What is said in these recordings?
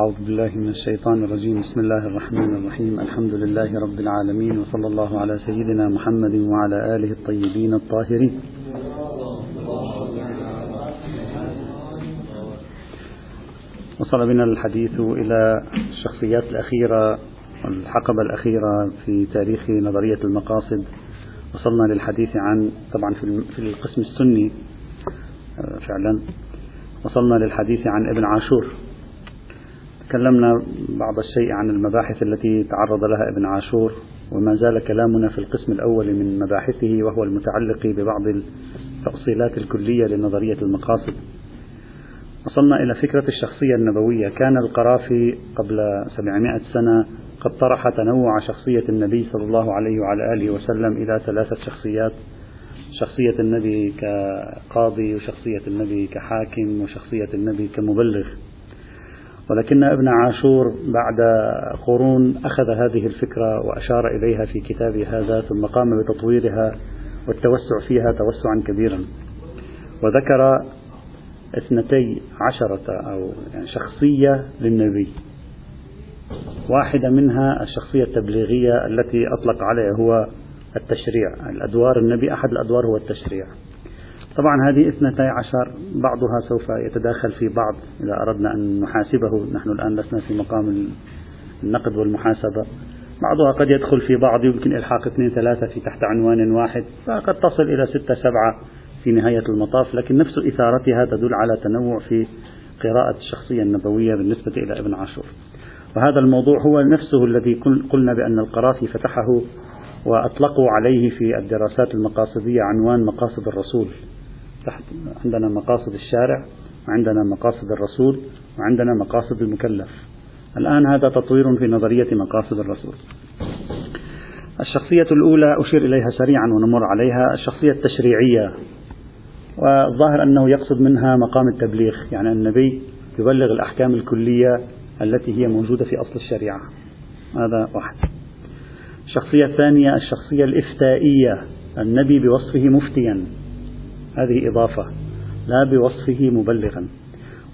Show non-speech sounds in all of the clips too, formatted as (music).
أعوذ بالله من الشيطان الرجيم. بسم الله الرحمن الرحيم. الحمد لله رب العالمين وصلى الله على سيدنا محمد وعلى آله الطيبين الطاهرين. وصل بنا الحديث إلى الشخصيات الأخيرة الحقبة الأخيرة في تاريخ نظرية المقاصد. وصلنا للحديث عن طبعا في القسم السني آه، فعلا. وصلنا للحديث عن ابن عاشور. تكلمنا بعض الشيء عن المباحث التي تعرض لها ابن عاشور وما زال كلامنا في القسم الأول من مباحثه وهو المتعلق ببعض التفصيلات الكلية لنظرية المقاصد. وصلنا إلى فكرة الشخصية النبوية. كان القرافي قبل 700 سنة قد طرح تنوع شخصية النبي صلى الله عليه وعلى آله وسلم إلى ثلاثة شخصيات. شخصية النبي كقاضي وشخصية النبي كحاكم وشخصية النبي كمبلغ. ولكن ابن عاشور بعد قرون أخذ هذه الفكرة وأشار إليها في كتابه هذا ثم قام بتطويرها والتوسع فيها توسعا كبيرا. وذكر اثنتي عشرة أو يعني شخصية للنبي. واحدة منها الشخصية التبليغية التي أطلق عليها هو التشريع. الأدوار النبي أحد الأدوار هو التشريع. طبعا هذه اثنتي عشر بعضها سوف يتداخل في بعض إذا أردنا أن نحاسبه. نحن الآن لسنا في مقام النقد والمحاسبة. بعضها قد يدخل في بعض يمكن إلحاق اثنين ثلاثة في تحت عنوان واحد فقد تصل إلى ستة سبعة في نهاية المطاف. لكن نفس إثارتها تدل على تنوع في قراءة الشخصية النبوية بالنسبة إلى ابن عاشور. وهذا الموضوع هو نفسه الذي قلنا بأن القرافي فتحه وأطلقوا عليه في الدراسات المقاصدية عنوان مقاصد الرسول. تحت عندنا مقاصد الشارع وعندنا مقاصد الرسول وعندنا مقاصد المكلف. الآن هذا تطوير في نظرية مقاصد الرسول. الشخصية الأولى أشير إليها سريعا ونمر عليها الشخصية التشريعية. والظاهر أنه يقصد منها مقام التبليغ يعني النبي يبلغ الأحكام الكلية التي هي موجودة في أصل الشريعة. هذا واحد. الشخصية الثانية الشخصية الإفتائية النبي بوصفه مفتيا. هذه إضافة لا بوصفه مبلغا.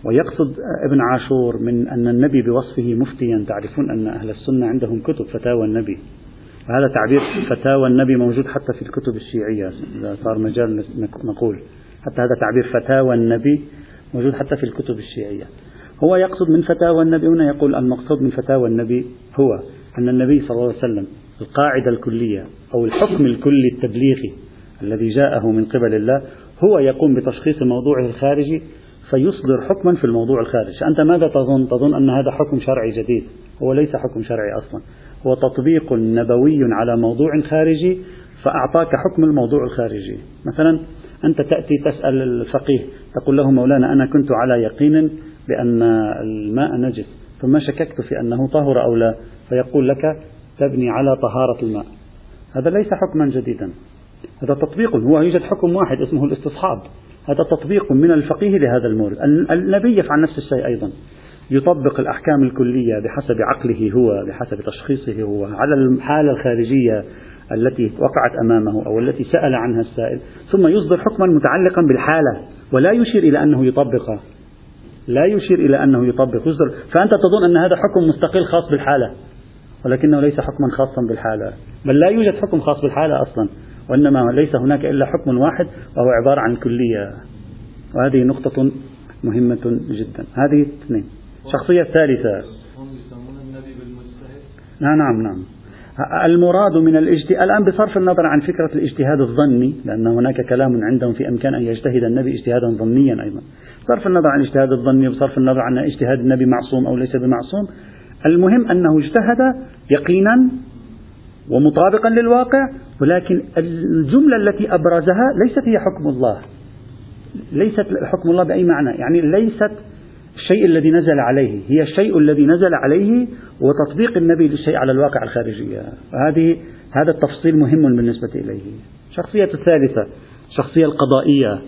ويقصد ابن عاشور من أن النبي بوصفه مفتيا. تعرفون أن أهل السنة عندهم كتب فتاوى النبي. وهذا تعبير فتاوى النبي موجود حتى في الكتب الشيعية إذا صار مجال نقول. حتى هذا تعبير فتاوى النبي موجود حتى في الكتب الشيعية. هو يقصد من فتاوى النبي هنا يقول المقصود من فتاوى النبي هو أن النبي صلى الله عليه وسلم القاعدة الكلية أو الحكم الكلي التبليغي الذي جاءه من قبل الله هو يقوم بتشخيص موضوعه الخارجي فيصدر حكما في الموضوع الخارجي. أنت ماذا تظن؟ تظن أن هذا حكم شرعي جديد. هو ليس حكم شرعي أصلا. هو تطبيق نبوي على موضوع خارجي فأعطاك حكم الموضوع الخارجي. مثلا أنت تأتي تسأل الفقيه تقول له مولانا أنا كنت على يقين بأن الماء نجس ثم شككت في أنه طهر أو لا فيقول لك تبني على طهارة الماء. هذا ليس حكما جديدا. هذا تطبيق هو يوجد حكم واحد اسمه الاستصحاب. هذا تطبيق من الفقيه لهذا المورد. النبي يفعل نفس الشيء أيضا. يطبق الأحكام الكلية بحسب عقله هو بحسب تشخيصه هو على الحالة الخارجية التي وقعت أمامه أو التي سأل عنها السائل. ثم يصدر حكما متعلقا بالحالة ولا يشير إلى أنه يطبقه لا يشير إلى أنه يطبق. يصدر. فأنت تظن أن هذا حكم مستقل خاص بالحالة ولكنه ليس حكما خاصا بالحالة. بل لا يوجد حكم خاص بالحالة أصلا. وإنما ليس هناك إلا حكم واحد وهو عبارة عن كلية. وهذه نقطة مهمة جدا. هذه اثنين. الشخصية الثالثة نعم نعم نعم. المراد من الاجتهاد الآن بصرف النظر عن فكرة الاجتهاد الظني لأن هناك كلام عندهم في أمكان أن يجتهد النبي اجتهادا ظنيا أيضا. بصرف النظر عن الاجتهاد الظني وبصرف النظر عن اجتهاد النبي معصوم أو ليس بمعصوم. المهم أنه اجتهد يقينا ومطابقا للواقع ولكن الجملة التي أبرزها ليست هي حكم الله. ليست حكم الله بأي معنى؟ يعني ليست الشيء الذي نزل عليه هي الشيء الذي نزل عليه وتطبيق النبي للشيء على الواقع الخارجي هذه هذا التفصيل مهم بالنسبة إليه. الشخصية الثالثة الشخصية القضائية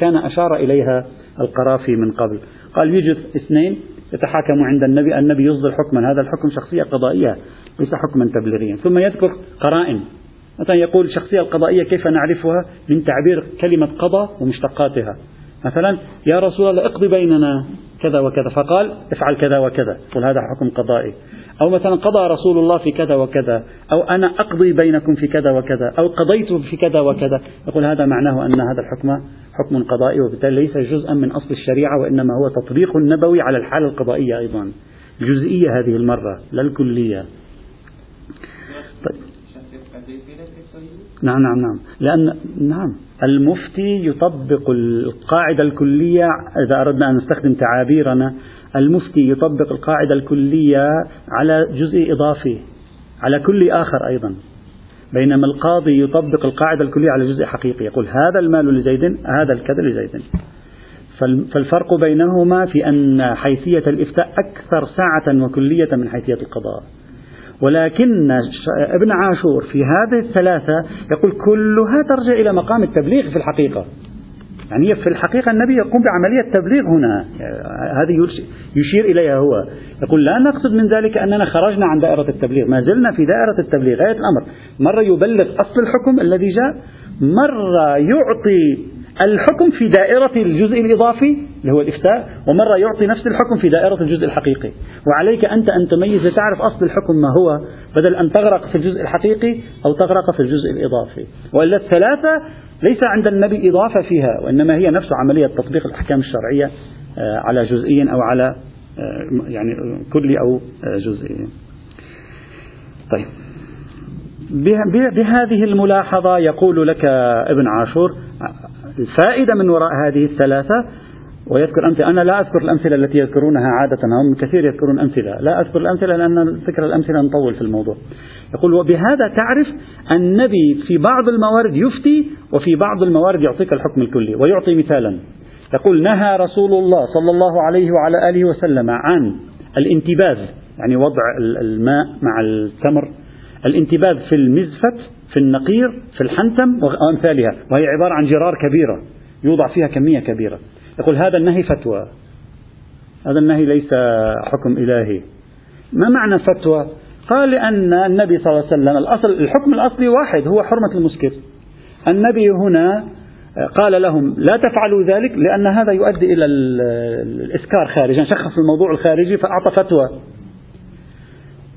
كان أشار إليها القرافي من قبل. قال يوجد اثنين يتحاكم عند النبي النبي يصدر حكما هذا الحكم شخصية قضائية ليس حكما تبليغيا. ثم يذكر قرائن. مثلا يقول الشخصية القضائية كيف نعرفها من تعبير كلمة قضى ومشتقاتها؟ مثلا يا رسول الله اقضي بيننا كذا وكذا فقال افعل كذا وكذا يقول هذا حكم قضائي. أو مثلا قضى رسول الله في كذا وكذا أو أنا أقضي بينكم في كذا وكذا أو قضيت في كذا وكذا يقول هذا معناه أن هذا الحكم حكم قضائي وبالتالي ليس جزءا من أصل الشريعة وإنما هو تطبيق نبوي على الحالة القضائية أيضا. جزئية هذه المرة لا الكلية طيب. نعم نعم نعم. لأن نعم. المفتي يطبق القاعدة الكلية إذا أردنا أن نستخدم تعابيرنا المفتي يطبق القاعدة الكلية على جزء إضافي على كل آخر أيضا. بينما القاضي يطبق القاعدة الكلية على جزء حقيقي. يقول هذا المال لزيد هذا الكذا لزيد. فالفرق بينهما في أن حيثية الإفتاء أكثر سعة وكلية من حيثية القضاء. ولكن ابن عاشور في هذه الثلاثة يقول كلها ترجع إلى مقام التبليغ في الحقيقة. يعني في الحقيقة النبي يقوم بعملية تبليغ هنا. هذه يشير إليها هو. يقول لا نقصد من ذلك أننا خرجنا عن دائرة التبليغ. ما زلنا في دائرة التبليغ. غاية الأمر. مرة يبلغ أصل الحكم الذي جاء مرة يعطي الحكم في دائرة الجزء الإضافي اللي هو الإفتاء ومرة يعطي نفس الحكم في دائرة الجزء الحقيقي. وعليك أنت أن تميز تعرف أصل الحكم ما هو بدل أن تغرق في الجزء الحقيقي أو تغرق في الجزء الإضافي. وإلا الثلاثة ليس عند النبي إضافة فيها وإنما هي نفس عملية تطبيق الأحكام الشرعية آه، على جزئي أو على آه، يعني كلي أو آه، جزئي. طيب. بهذه الملاحظة يقول لك ابن عاشور الفائدة من وراء هذه الثلاثة ويذكر أمثلة. أنا لا أذكر الأمثلة التي يذكرونها عادة هم كثير يذكرون أمثلة. لا أذكر الأمثلة لأن ذكر الأمثلة نطول في الموضوع. يقول وبهذا تعرف النبي في بعض الموارد يفتي وفي بعض الموارد يعطيك الحكم الكلي ويعطي مثالا. يقول نهى رسول الله صلى الله عليه وعلى آله وسلم عن الانتباذ. يعني وضع الماء مع التمر. الانتباذ في المزفت في النقير في الحنتم وأمثالها. وهي عبارة عن جرار كبيرة يوضع فيها كمية كبيرة. يقول هذا النهي فتوى. هذا النهي ليس حكم إلهي. ما معنى فتوى؟ قال لأن النبي صلى الله عليه وسلم الأصل الحكم الأصلي واحد هو حرمة المسكر. النبي هنا قال لهم لا تفعلوا ذلك لأن هذا يؤدي إلى الإسكار خارجا شخص الموضوع الخارجي فأعطى فتوى.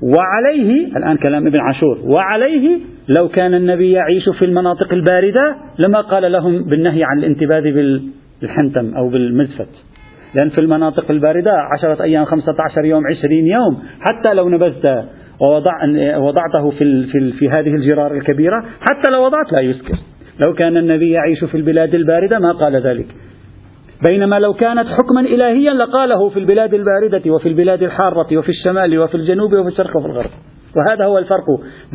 وعليه الآن كلام ابن عاشور وعليه لو كان النبي يعيش في المناطق الباردة لما قال لهم بالنهي عن الانتباذ بالحنتم أو بالمزفت لأن في المناطق الباردة عشرة أيام خمسة عشر يوم عشرين يوم حتى لو نبذت ووضع وضعته في, في, في هذه الجرار الكبيرة حتى لو وضعت لا يسكر لو كان النبي يعيش في البلاد الباردة ما قال ذلك. بينما لو كانت حكما إلهيا لقاله في البلاد الباردة وفي البلاد الحارة وفي الشمال وفي الجنوب وفي الشرق وفي الغرب. وهذا هو الفرق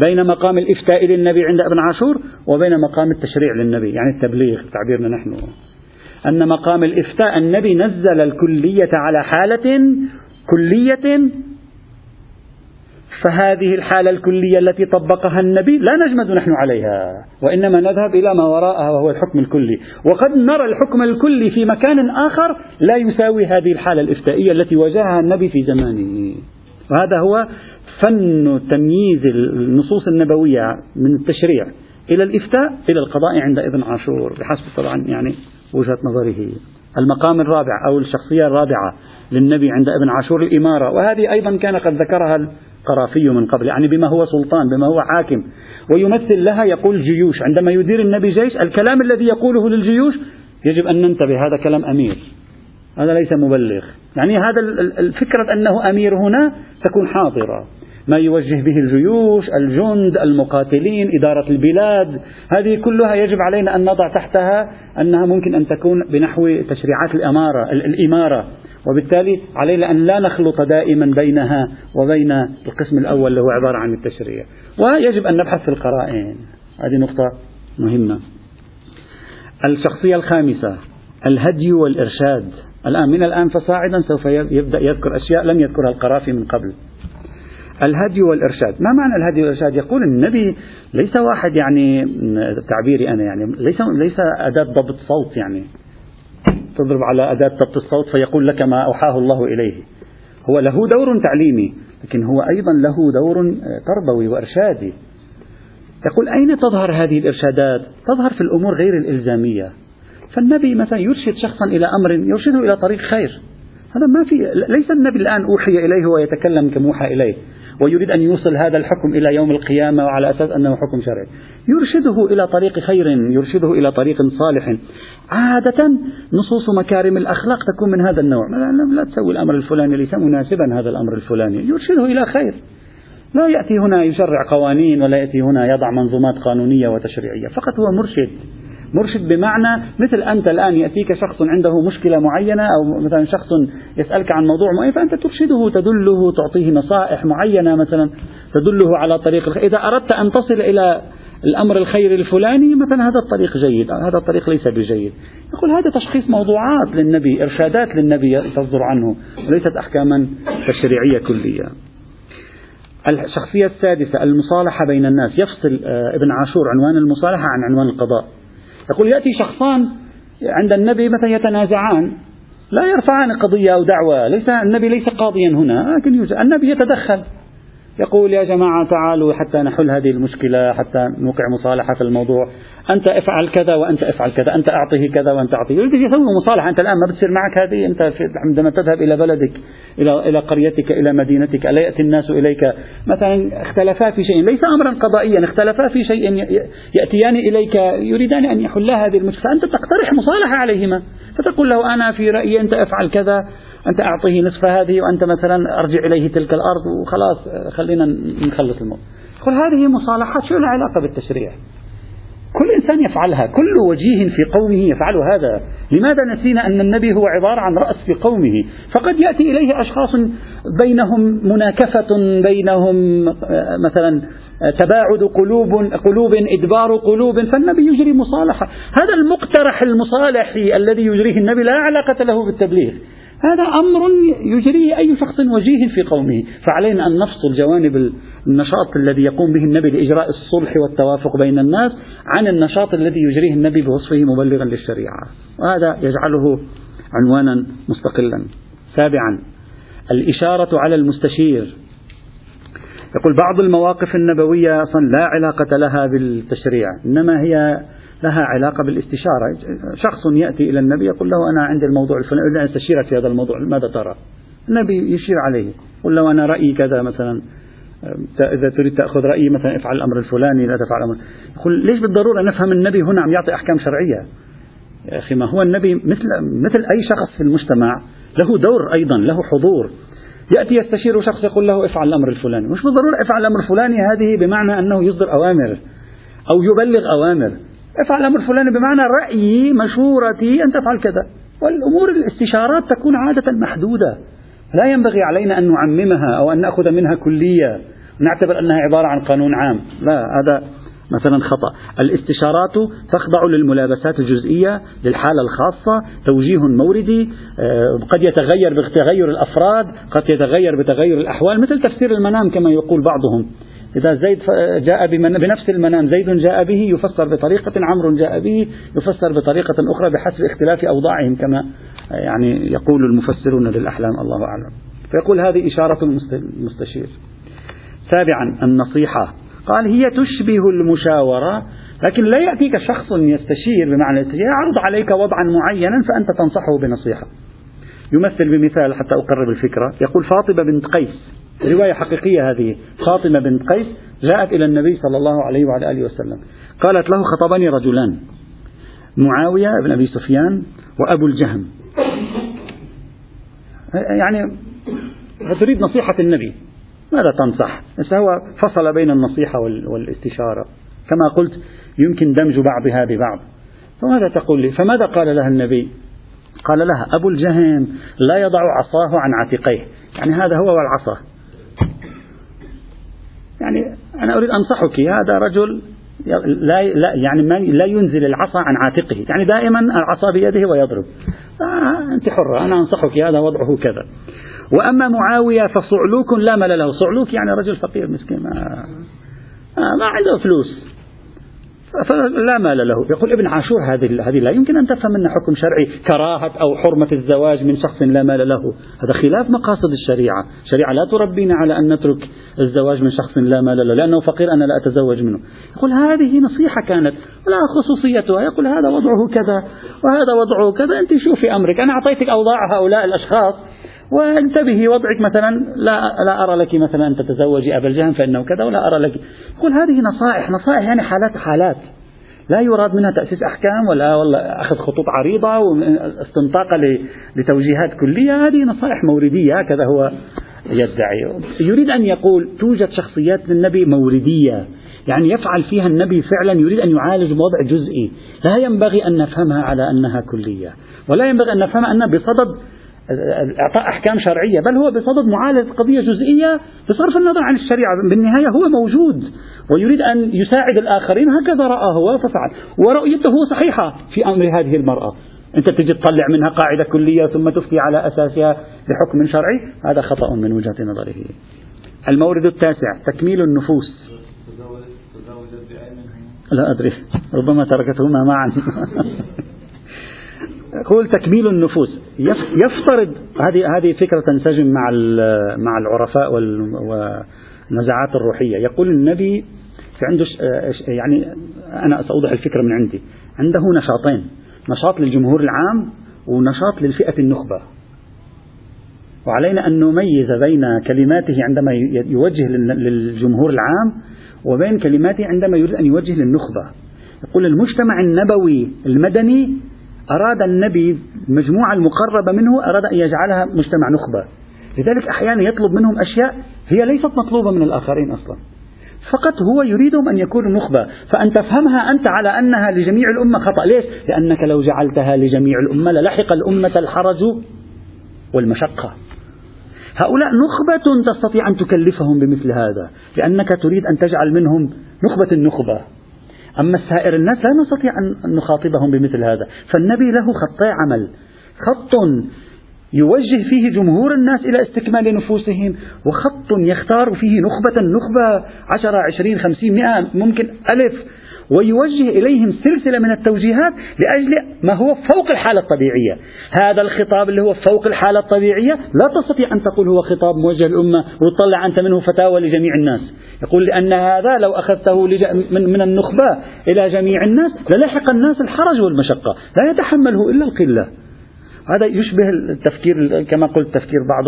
بين مقام الإفتاء للنبي عند ابن عاشور وبين مقام التشريع للنبي يعني التبليغ تعبيرنا نحن. أن مقام الإفتاء النبي نزل الكلية على حالة كلية فهذه الحالة الكلية التي طبقها النبي لا نجمد نحن عليها وإنما نذهب إلى ما وراءها وهو الحكم الكلي. وقد نرى الحكم الكلي في مكان آخر لا يساوي هذه الحالة الإفتائية التي واجهها النبي في زمانه. وهذا هو فن تمييز النصوص النبوية من التشريع إلى الإفتاء إلى القضاء عند ابن عاشور بحسب طبعا يعني وجهة نظره. المقام الرابع أو الشخصية الرابعة للنبي عند ابن عاشور الإمارة وهذه أيضا كان قد ذكرها القرافي من قبل يعني بما هو سلطان بما هو حاكم. ويمثل لها يقول جيوش. عندما يدير النبي جيش الكلام الذي يقوله للجيوش يجب أن ننتبه هذا كلام أمير. هذا ليس مبلغ. يعني هذا الفكرة أنه أمير هنا تكون حاضرة. ما يوجه به الجيوش الجند المقاتلين إدارة البلاد هذه كلها يجب علينا أن نضع تحتها أنها ممكن أن تكون بنحو تشريعات الأمارة الإمارة. وبالتالي علينا أن لا نخلط دائما بينها وبين القسم الأول اللي هو عبارة عن التشريع. ويجب أن نبحث في القرائن. هذه نقطة مهمة. الشخصية الخامسة الهدي والإرشاد. الآن من الآن فصاعدا سوف يبدأ يذكر أشياء لم يذكرها القرافي من قبل. الهدي والإرشاد. ما معنى الهدي والإرشاد؟ يقول النبي ليس واحد يعني تعبيري أنا يعني ليس ليس أداة ضبط صوت يعني. تضرب على أداة ضبط الصوت فيقول لك ما أوحاه الله إليه. هو له دور تعليمي لكن هو أيضا له دور تربوي وإرشادي. يقول أين تظهر هذه الإرشادات؟ تظهر في الأمور غير الإلزامية. فالنبي مثلا يرشد شخصا إلى أمر يرشده إلى طريق خير. هذا ما في ليس النبي الآن أوحي إليه ويتكلم كموحى إليه. ويريد أن يوصل هذا الحكم إلى يوم القيامة وعلى أساس أنه حكم شرعي. يرشده إلى طريق خير يرشده إلى طريق صالح. عادة نصوص مكارم الأخلاق تكون من هذا النوع. لا تسوي الأمر الفلاني ليس مناسبا هذا الأمر الفلاني. يرشده إلى خير. لا يأتي هنا يشرع قوانين ولا يأتي هنا يضع منظومات قانونية وتشريعية. فقط هو مرشد. مرشد بمعنى مثل أنت الآن يأتيك شخص عنده مشكلة معينة أو مثلا شخص يسألك عن موضوع معين فأنت ترشده تدله تعطيه نصائح معينة مثلا تدله على طريق إذا أردت أن تصل إلى الأمر الخير الفلاني مثلا هذا الطريق جيد هذا الطريق ليس بجيد. يقول هذا تشخيص موضوعات للنبي إرشادات للنبي تصدر عنه وليست أحكاما تشريعية كلية. الشخصية السادسة المصالحة بين الناس. يفصل آه، ابن عاشور عنوان المصالحة عن عنوان القضاء. يقول يأتي شخصان عند النبي مثلا يتنازعان؟ لا يرفعان قضية أو دعوة ليس النبي ليس قاضيا هنا لكن يوجد النبي يتدخل. يقول يا جماعة تعالوا حتى نحل هذه المشكلة حتى نوقع مصالحة في الموضوع. أنت افعل كذا وأنت افعل كذا أنت أعطيه كذا وأنت أعطيه يريد يسوي مصالحة. أنت الآن ما بتصير معك هذه أنت عندما تذهب إلى بلدك إلى إلى قريتك إلى مدينتك ألا يأتي الناس إليك؟ مثلا اختلفا في شيء ليس أمرا قضائيا اختلفا في شيء يأتيان إليك يريدان أن يحلا هذه المشكلة. فأنت تقترح مصالحة عليهما فتقول له أنا في رأيي أنت افعل كذا. أنت أعطيه نصف هذه وأنت مثلا أرجع إليه تلك الأرض وخلاص خلينا نخلص الموضوع. يقول هذه مصالحات شو لها علاقة بالتشريع؟ كل إنسان يفعلها كل وجيه في قومه يفعل هذا. لماذا نسينا أن النبي هو عبارة عن رأس في قومه؟ فقد يأتي إليه أشخاص بينهم مناكفة بينهم آه، مثلا آه، تباعد قلوب قلوب إدبار قلوب فالنبي يجري مصالحة. هذا المقترح المصالحي الذي يجريه النبي لا علاقة له بالتبليغ. هذا أمر يجريه أي شخص وجيه في قومه. فعلينا أن نفصل جوانب النشاط الذي يقوم به النبي لإجراء الصلح والتوافق بين الناس عن النشاط الذي يجريه النبي بوصفه مبلغا للشريعة. وهذا يجعله عنوانا مستقلا. سابعا الإشارة على المستشير. يقول بعض المواقف النبوية أصلا لا علاقة لها بالتشريع إنما هي لها علاقة بالاستشارة. شخص يأتي إلى النبي يقول له أنا عندي الموضوع الفلاني أريد أن أستشيرك في هذا الموضوع ماذا ترى؟ النبي يشير عليه يقول له أنا رأيي كذا مثلا إذا تريد تأخذ رأيي مثلا افعل الأمر الفلاني لا تفعل الأمر. يقول ليش بالضرورة نفهم النبي هنا عم يعطي أحكام شرعية؟ يا أخي ما هو النبي مثل مثل أي شخص في المجتمع له دور أيضا له حضور. يأتي يستشير شخص يقول له افعل الأمر الفلاني. مش بالضرورة افعل الأمر الفلاني هذه بمعنى أنه يصدر أوامر أو يبلغ أوامر. افعل الأمر الفلاني بمعنى رأيي مشورتي أن تفعل كذا. والأمور الاستشارات تكون عادة محدودة. لا ينبغي علينا أن نعممها أو أن نأخذ منها كلية نعتبر أنها عبارة عن قانون عام. لا هذا مثلا خطأ. الاستشارات تخضع للملابسات الجزئية للحالة الخاصة توجيه موردي آه، قد يتغير بتغير الأفراد قد يتغير بتغير الأحوال مثل تفسير المنام كما يقول بعضهم. إذا زيد جاء بنفس المنام زيد جاء به يفسر بطريقة عمرو جاء به يفسر بطريقة أخرى بحسب اختلاف أوضاعهم كما يعني يقول المفسرون للأحلام الله أعلم. فيقول هذه إشارة المستشير سابعا النصيحة. قال هي تشبه المشاورة لكن لا يأتيك شخص يستشير بمعنى يعرض عليك وضعا معينا فأنت تنصحه بنصيحة. يمثل بمثال حتى أقرب الفكرة. يقول فاطمة بنت قيس. رواية حقيقية هذه. فاطمة بنت قيس جاءت إلى النبي صلى الله عليه وعلى آله وسلم. قالت له خطبني رجلان معاوية بن أبي سفيان وأبو الجهم. يعني تريد نصيحة النبي. ماذا تنصح؟ هو فصل بين النصيحة والاستشارة. كما قلت يمكن دمج بعضها ببعض. فماذا تقول لي؟ فماذا قال لها النبي؟ قال لها أبو الجهم لا يضع عصاه عن عاتقيه. يعني هذا هو والعصا يعني أنا أريد أنصحك هذا رجل لا, لا يعني ما لا ينزل العصا عن عاتقه يعني دائما العصا بيده ويضرب. آه أنت حرة أنا أنصحك هذا وضعه كذا. وأما معاوية فصعلوك لا مال له صعلوك يعني رجل فقير مسكين ما, آه ما عنده فلوس. فلا مال له. يقول ابن عاشور هذه هذه لا يمكن أن تفهم منها حكم شرعي كراهة أو حرمة الزواج من شخص لا مال له. هذا خلاف مقاصد الشريعة. الشريعة لا تربينا على أن نترك الزواج من شخص لا مال له. لأنه فقير أنا لا أتزوج منه. يقول هذه نصيحة كانت ولا خصوصيتها. يقول هذا وضعه كذا وهذا وضعه كذا. أنت شوفي أمرك. أنا أعطيتك أوضاع هؤلاء الأشخاص. وانتبهي وضعك مثلا لا لا أرى لك مثلا أن تتزوجي أبا الجهم فإنه كذا ولا أرى لك. يقول هذه نصائح نصائح يعني حالات حالات. لا يراد منها تأسيس أحكام ولا والله أخذ خطوط عريضة واستنطاق لتوجيهات كلية. هذه نصائح موردية هكذا هو يدعي. يريد أن يقول توجد شخصيات للنبي موردية. يعني يفعل فيها النبي فعلا يريد أن يعالج بوضع جزئي. لا ينبغي أن نفهمها على أنها كلية. ولا ينبغي أن نفهمها أنها بصدد إعطاء أحكام شرعية بل هو بصدد معالجة قضية جزئية بصرف النظر عن الشريعة. بالنهاية هو موجود ويريد أن يساعد الآخرين هكذا رأى هو ففعل ورؤيته صحيحة في أمر هذه المرأة. أنت تجي تطلع منها قاعدة كلية ثم تفتي على أساسها بحكم شرعي هذا خطأ من وجهة نظره. المورد التاسع تكميل النفوس. لا أدري ربما تركتهما معا. (laughs) يقول تكميل النفوس. يفترض هذه هذه فكرة تنسجم مع مع العرفاء والنزعات الروحية. يقول النبي في عنده يعني أنا سأوضح الفكرة من عندي. عنده نشاطين. نشاط للجمهور العام ونشاط للفئة النخبة. وعلينا أن نميز بين كلماته عندما يوجه للجمهور العام وبين كلماته عندما يريد أن يوجه للنخبة. يقول المجتمع النبوي المدني أراد النبي المجموعة المقربة منه أراد أن يجعلها مجتمع نخبة. لذلك أحيانا يطلب منهم أشياء هي ليست مطلوبة من الآخرين أصلا. فقط هو يريدهم أن يكونوا نخبة. فأن تفهمها أنت على أنها لجميع الأمة خطأ. ليش؟ لأنك لو جعلتها لجميع الأمة للحق الأمة الحرج والمشقة. هؤلاء نخبة تستطيع أن تكلفهم بمثل هذا. لأنك تريد أن تجعل منهم نخبة النخبة. أما سائر الناس لا نستطيع أن نخاطبهم بمثل هذا. فالنبي له خطي عمل. خط يوجه فيه جمهور الناس إلى استكمال نفوسهم وخط يختار فيه نخبة نخبة عشرة عشرين خمسين مئة ممكن ألف ويوجه إليهم سلسلة من التوجيهات لأجل ما هو فوق الحالة الطبيعية. هذا الخطاب اللي هو فوق الحالة الطبيعية لا تستطيع أن تقول هو خطاب موجه للأمة وتطلع أنت منه فتاوى لجميع الناس. يقول لأن هذا لو أخذته من, النخبة إلى جميع الناس للحق الناس الحرج والمشقة. لا يتحمله إلا القلة. هذا يشبه التفكير كما قلت تفكير بعض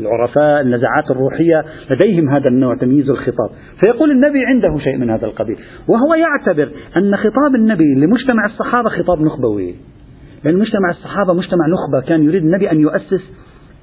العرفاء النزعات الروحية لديهم هذا النوع تمييز الخطاب. فيقول النبي عنده شيء من هذا القبيل وهو يعتبر أن خطاب النبي لمجتمع الصحابة خطاب نخبوي لأن مجتمع الصحابة مجتمع نخبة كان يريد النبي أن يؤسس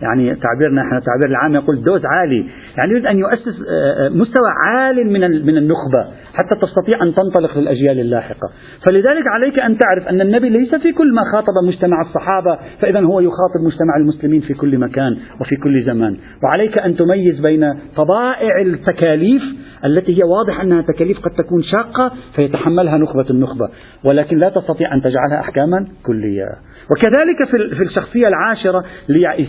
يعني تعبيرنا إحنا تعبير العام يقول دوز عالي يعني يريد أن يؤسس آه، آه، مستوى عال من من النخبة. حتى تستطيع أن تنطلق للأجيال اللاحقة. فلذلك عليك أن تعرف أن النبي ليس في كل ما خاطب مجتمع الصحابة فاذا هو يخاطب مجتمع المسلمين في كل مكان وفي كل زمان. وعليك أن تميز بين طبائع التكاليف التي هي واضح أنها تكاليف قد تكون شاقة فيتحملها نخبة النخبة. ولكن لا تستطيع أن تجعلها أحكاما كلية. وكذلك في الشخصية العاشرة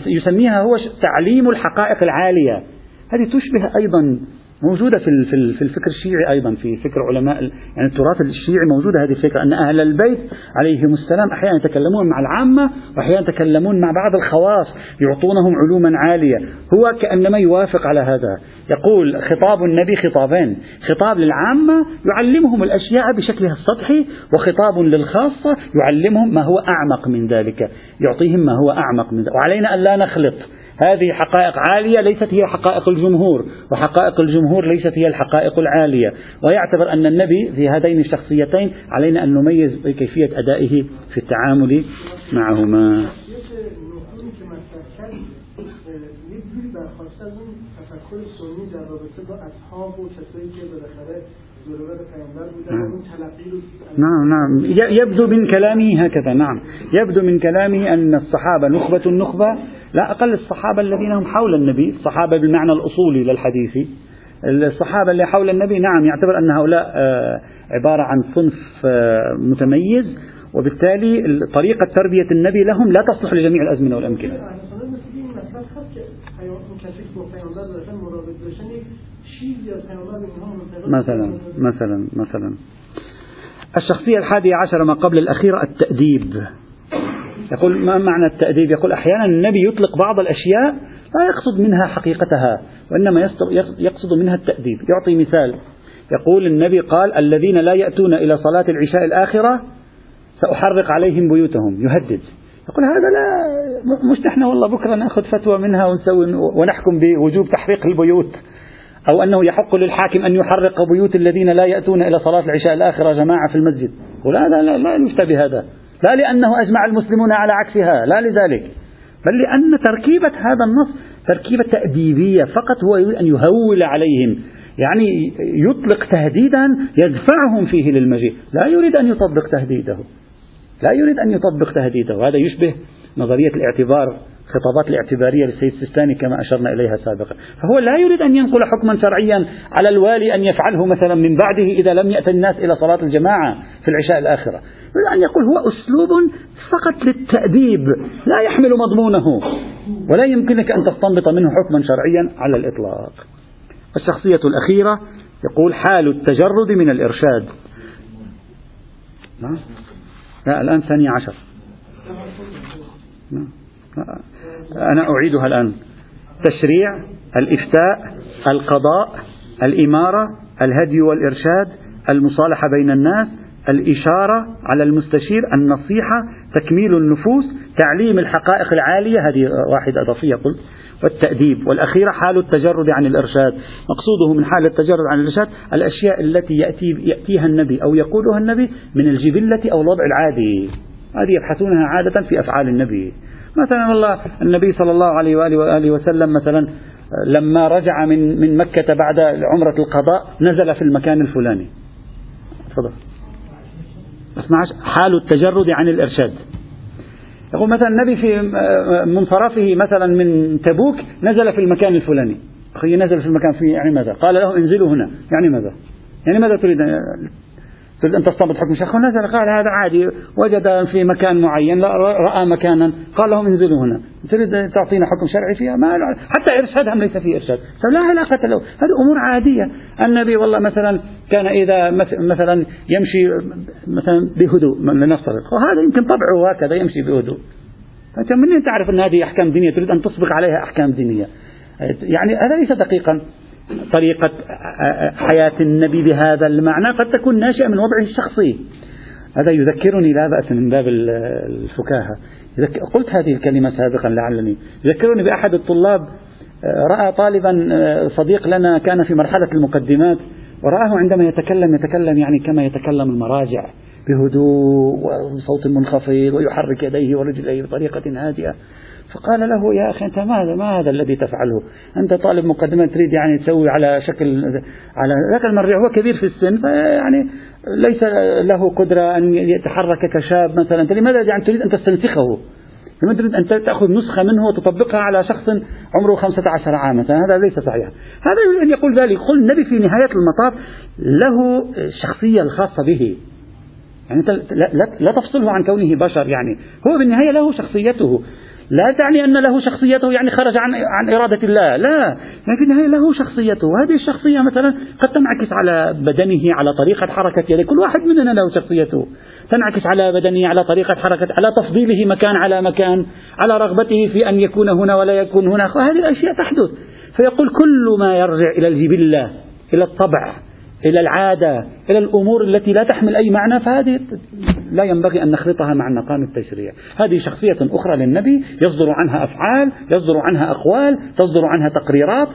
يسميها هو تعليم الحقائق العالية. هذه تشبه أيضا موجودة في في الفكر الشيعي أيضا في فكر علماء يعني التراث الشيعي موجودة هذه الفكرة أن أهل البيت عليهم السلام أحيانا يتكلمون مع العامة وأحيانا يتكلمون مع بعض الخواص يعطونهم علوما عالية. هو كأنما يوافق على هذا. يقول خطاب النبي خطابين خطاب للعامة يعلمهم الأشياء بشكلها السطحي وخطاب للخاصة يعلمهم ما هو أعمق من ذلك يعطيهم ما هو أعمق من ذلك. وعلينا أن لا نخلط هذه حقائق عالية ليست هي حقائق الجمهور وحقائق الجمهور ليست هي الحقائق العالية. ويعتبر أن النبي في هذين الشخصيتين علينا أن نميز كيفية أدائه في التعامل معهما. نعم نعم. يبدو من كلامه هكذا نعم. يبدو من كلامه أن الصحابة نخبة النخبة لا أقل الصحابة الذين هم حول النبي الصحابة بالمعنى الأصولي للحديث. الصحابة اللي حول النبي نعم يعتبر أن هؤلاء آه، عبارة عن صنف آه، متميز وبالتالي طريقة تربية النبي لهم لا تصلح لجميع الأزمنة والأمكنة. مثلا مثلا مثلا. الشخصية الحادية عشر ما قبل الأخيرة التأديب. يقول ما معنى التأديب؟ يقول أحيانا النبي يطلق بعض الأشياء لا يقصد منها حقيقتها وإنما يقصد منها التأديب. يعطي مثال. يقول النبي قال الذين لا يأتون إلى صلاة العشاء الآخرة سأحرق عليهم بيوتهم. يهدد. يقول هذا لا مش نحن والله بكرة نأخذ فتوى منها ونسوي ونحكم بوجوب تحريق البيوت. أو أنه يحق للحاكم أن يحرق بيوت الذين لا يأتون إلى صلاة العشاء الآخرة جماعة في المسجد. يقول هذا لا, لا يفتى بهذا. لا لأنه أجمع المسلمون على عكسها لا لذلك. بل لأن تركيبة هذا النص تركيبة تأديبية فقط هو يريد أن يهول عليهم. يعني يطلق تهديدا يدفعهم فيه للمجيء. لا يريد أن يطبق تهديده. لا يريد أن يطبق تهديده. هذا يشبه نظرية الاعتبار خطابات الاعتبارية للسيد السيستاني كما أشرنا إليها سابقا. فهو لا يريد أن ينقل حكما شرعيا على الوالي أن يفعله مثلا من بعده إذا لم يأتي الناس إلى صلاة الجماعة في العشاء الآخرة. يريد أن يقول هو أسلوب فقط للتأديب لا يحمل مضمونه ولا يمكنك أن تستنبط منه حكما شرعيا على الإطلاق. الشخصية الأخيرة يقول حال التجرد من الإرشاد. لا الآن ثانية عشر. أنا أعيدها الآن. تشريع الإفتاء القضاء الإمارة الهدي والإرشاد المصالحة بين الناس الإشارة على المستشير النصيحة تكميل النفوس تعليم الحقائق العالية. هذه واحدة إضافية قلت. والتأديب. والأخيرة حال التجرد عن الإرشاد. مقصوده من حال التجرد عن الإرشاد الأشياء التي يأتي يأتيها النبي أو يقولها النبي من الجبلة أو الوضع العادي. هذه يبحثونها عادة في أفعال النبي. مثلا والله النبي صلى الله عليه وآله, وآله وسلم مثلا لما رجع من من مكة بعد عمرة القضاء نزل في المكان الفلاني. تفضل. حال التجرد عن الإرشاد. يقول مثلا النبي في منصرفه مثلا من تبوك نزل في المكان الفلاني. أخي نزل في المكان في يعني ماذا؟ قال له انزلوا هنا. يعني ماذا؟ يعني ماذا تريد؟ تريد أن تستنبط حكم شيخ. نزل قال هذا عادي وجد في مكان معين رأى مكانا. قال لهم انزلوا هنا. تريد تعطينا حكم شرعي فيها؟ ما حتى إرشادهم ليس فيه إرشاد. لا علاقة له. هذه أمور عادية. النبي والله مثلا كان إذا مثلا يمشي مثلا بهدوء لنفترض وهذا يمكن طبعه هكذا يمشي بهدوء. فأنت من تعرف أن هذه أحكام دينية؟ تريد أن تسبق عليها أحكام دينية. يعني هذا ليس دقيقا. طريقة حياة النبي بهذا المعنى قد تكون ناشئة من وضعه الشخصي. هذا يذكرني لا بأس من باب الفكاهة. قلت هذه الكلمة سابقا لعلني. يذكرني بأحد الطلاب رأى طالبا صديق لنا كان في مرحلة المقدمات ورآه عندما يتكلم يتكلم يعني كما يتكلم المراجع بهدوء وصوت منخفض ويحرك يديه ورجليه بطريقة هادئة. فقال له يا أخي أنت ماذا ما هذا الذي تفعله؟ أنت طالب مقدمة تريد يعني تسوي على شكل على ذاك المرجع هو كبير في السن فيعني ليس له قدرة أن يتحرك كشاب مثلا. أنت لماذا يعني تريد أن تستنسخه؟ لماذا تريد أن تأخذ نسخة منه وتطبقها على شخص عمره 15 عاما؟ هذا ليس صحيحا هذا يريد أن يقول ذلك. قل النبي في نهاية المطاف له الشخصية الخاصة به. يعني لا تفصله عن كونه بشر يعني. هو بالنهاية له شخصيته. لا تعني أن له شخصيته يعني خرج عن عن إرادة الله. لا. النهاية له شخصيته. وهذه الشخصية مثلا قد تنعكس على بدنه على طريقة حركة يده. كل واحد مننا له شخصيته. تنعكس على بدنه على طريقة حركة على تفضيله مكان على مكان على رغبته في أن يكون هنا ولا يكون هنا هذه الأشياء تحدث. فيقول كل ما يرجع إلى الجبلة إلى الطبع إلى العادة إلى الأمور التي لا تحمل أي معنى فهذه لا ينبغي أن نخلطها مع مقام التشريع. هذه شخصية أخرى للنبي يصدر عنها أفعال يصدر عنها أقوال تصدر عنها تقريرات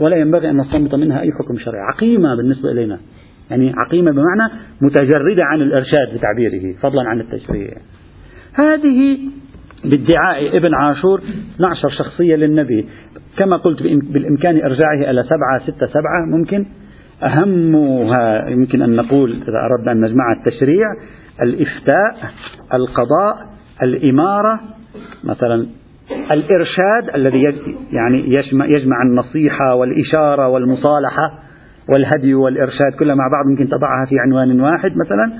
ولا ينبغي أن نستنبط منها أي حكم شرعي. عقيمة بالنسبة إلينا. يعني عقيمة بمعنى متجردة عن الإرشاد بتعبيره فضلا عن التشريع. هذه بادعاء ابن عاشور 12 شخصية للنبي. كما قلت بالإمكان إرجاعه إلى سبعة ستة سبعة ممكن أهمها يمكن أن نقول إذا أردنا أن نجمع التشريع الإفتاء القضاء الإمارة مثلا الإرشاد الذي يعني يجمع, يجمع النصيحة والإشارة والمصالحة والهدي والإرشاد كلها مع بعض يمكن تضعها في عنوان واحد مثلا.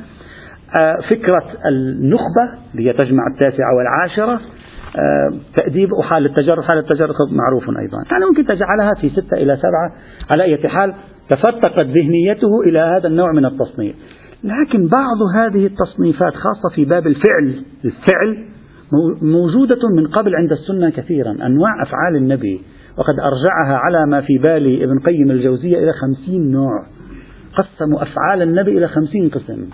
آه، فكرة النخبة اللي تجمع التاسعة والعاشرة آه، تأديب وحال التجرد حال التجرد معروف أيضا. يعني ممكن تجعلها في ستة إلى سبعة على أي حال تفتقت ذهنيته إلى هذا النوع من التصنيف. لكن بعض هذه التصنيفات خاصة في باب الفعل الفعل موجودة من قبل عند السنة كثيرا. أنواع أفعال النبي وقد أرجعها على ما في بالي ابن قيم الجوزية إلى خمسين نوع. قسموا أفعال النبي إلى خمسين قسم.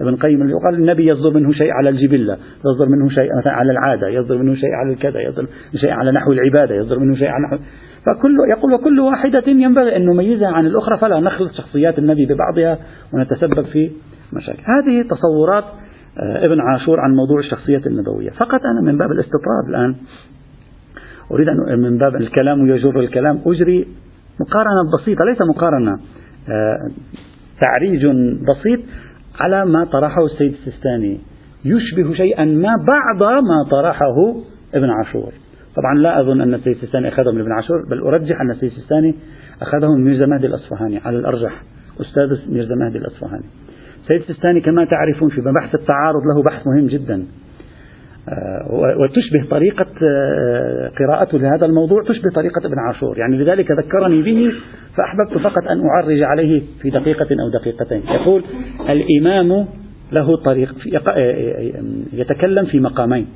ابن قيم يقال النبي يصدر منه شيء على الجبلة يصدر منه شيء مثلا على العادة يصدر منه شيء على الكذا يصدر منه شيء على نحو العبادة يصدر منه شيء على نحو فكل يقول وكل واحدة ينبغي أن نميزها عن الأخرى فلا نخلط شخصيات النبي ببعضها ونتسبب في مشاكل. هذه تصورات آه، ابن عاشور عن موضوع الشخصية النبوية. فقط أنا من باب الاستطراد الآن أريد أن من باب الكلام يجر الكلام أجري مقارنة بسيطة ليس مقارنة آه، تعريج بسيط على ما طرحه السيد السيستاني. يشبه شيئا ما بعض ما طرحه ابن عاشور. طبعا لا أظن أن السيستاني أخذه من ابن عاشور بل أرجح أن السيستاني أخذه من ميرزا مهدي الأصفهاني على الأرجح أستاذ ميرزا مهدي الأصفهاني. السيد السيستاني كما تعرفون في بحث التعارض له بحث مهم جدا. آه، وتشبه طريقة آه، قراءته لهذا الموضوع تشبه طريقة ابن عاشور. يعني لذلك ذكرني به فأحببت فقط أن أعرج عليه في دقيقة أو دقيقتين. يقول الإمام له طريق آه، يتكلم في مقامين.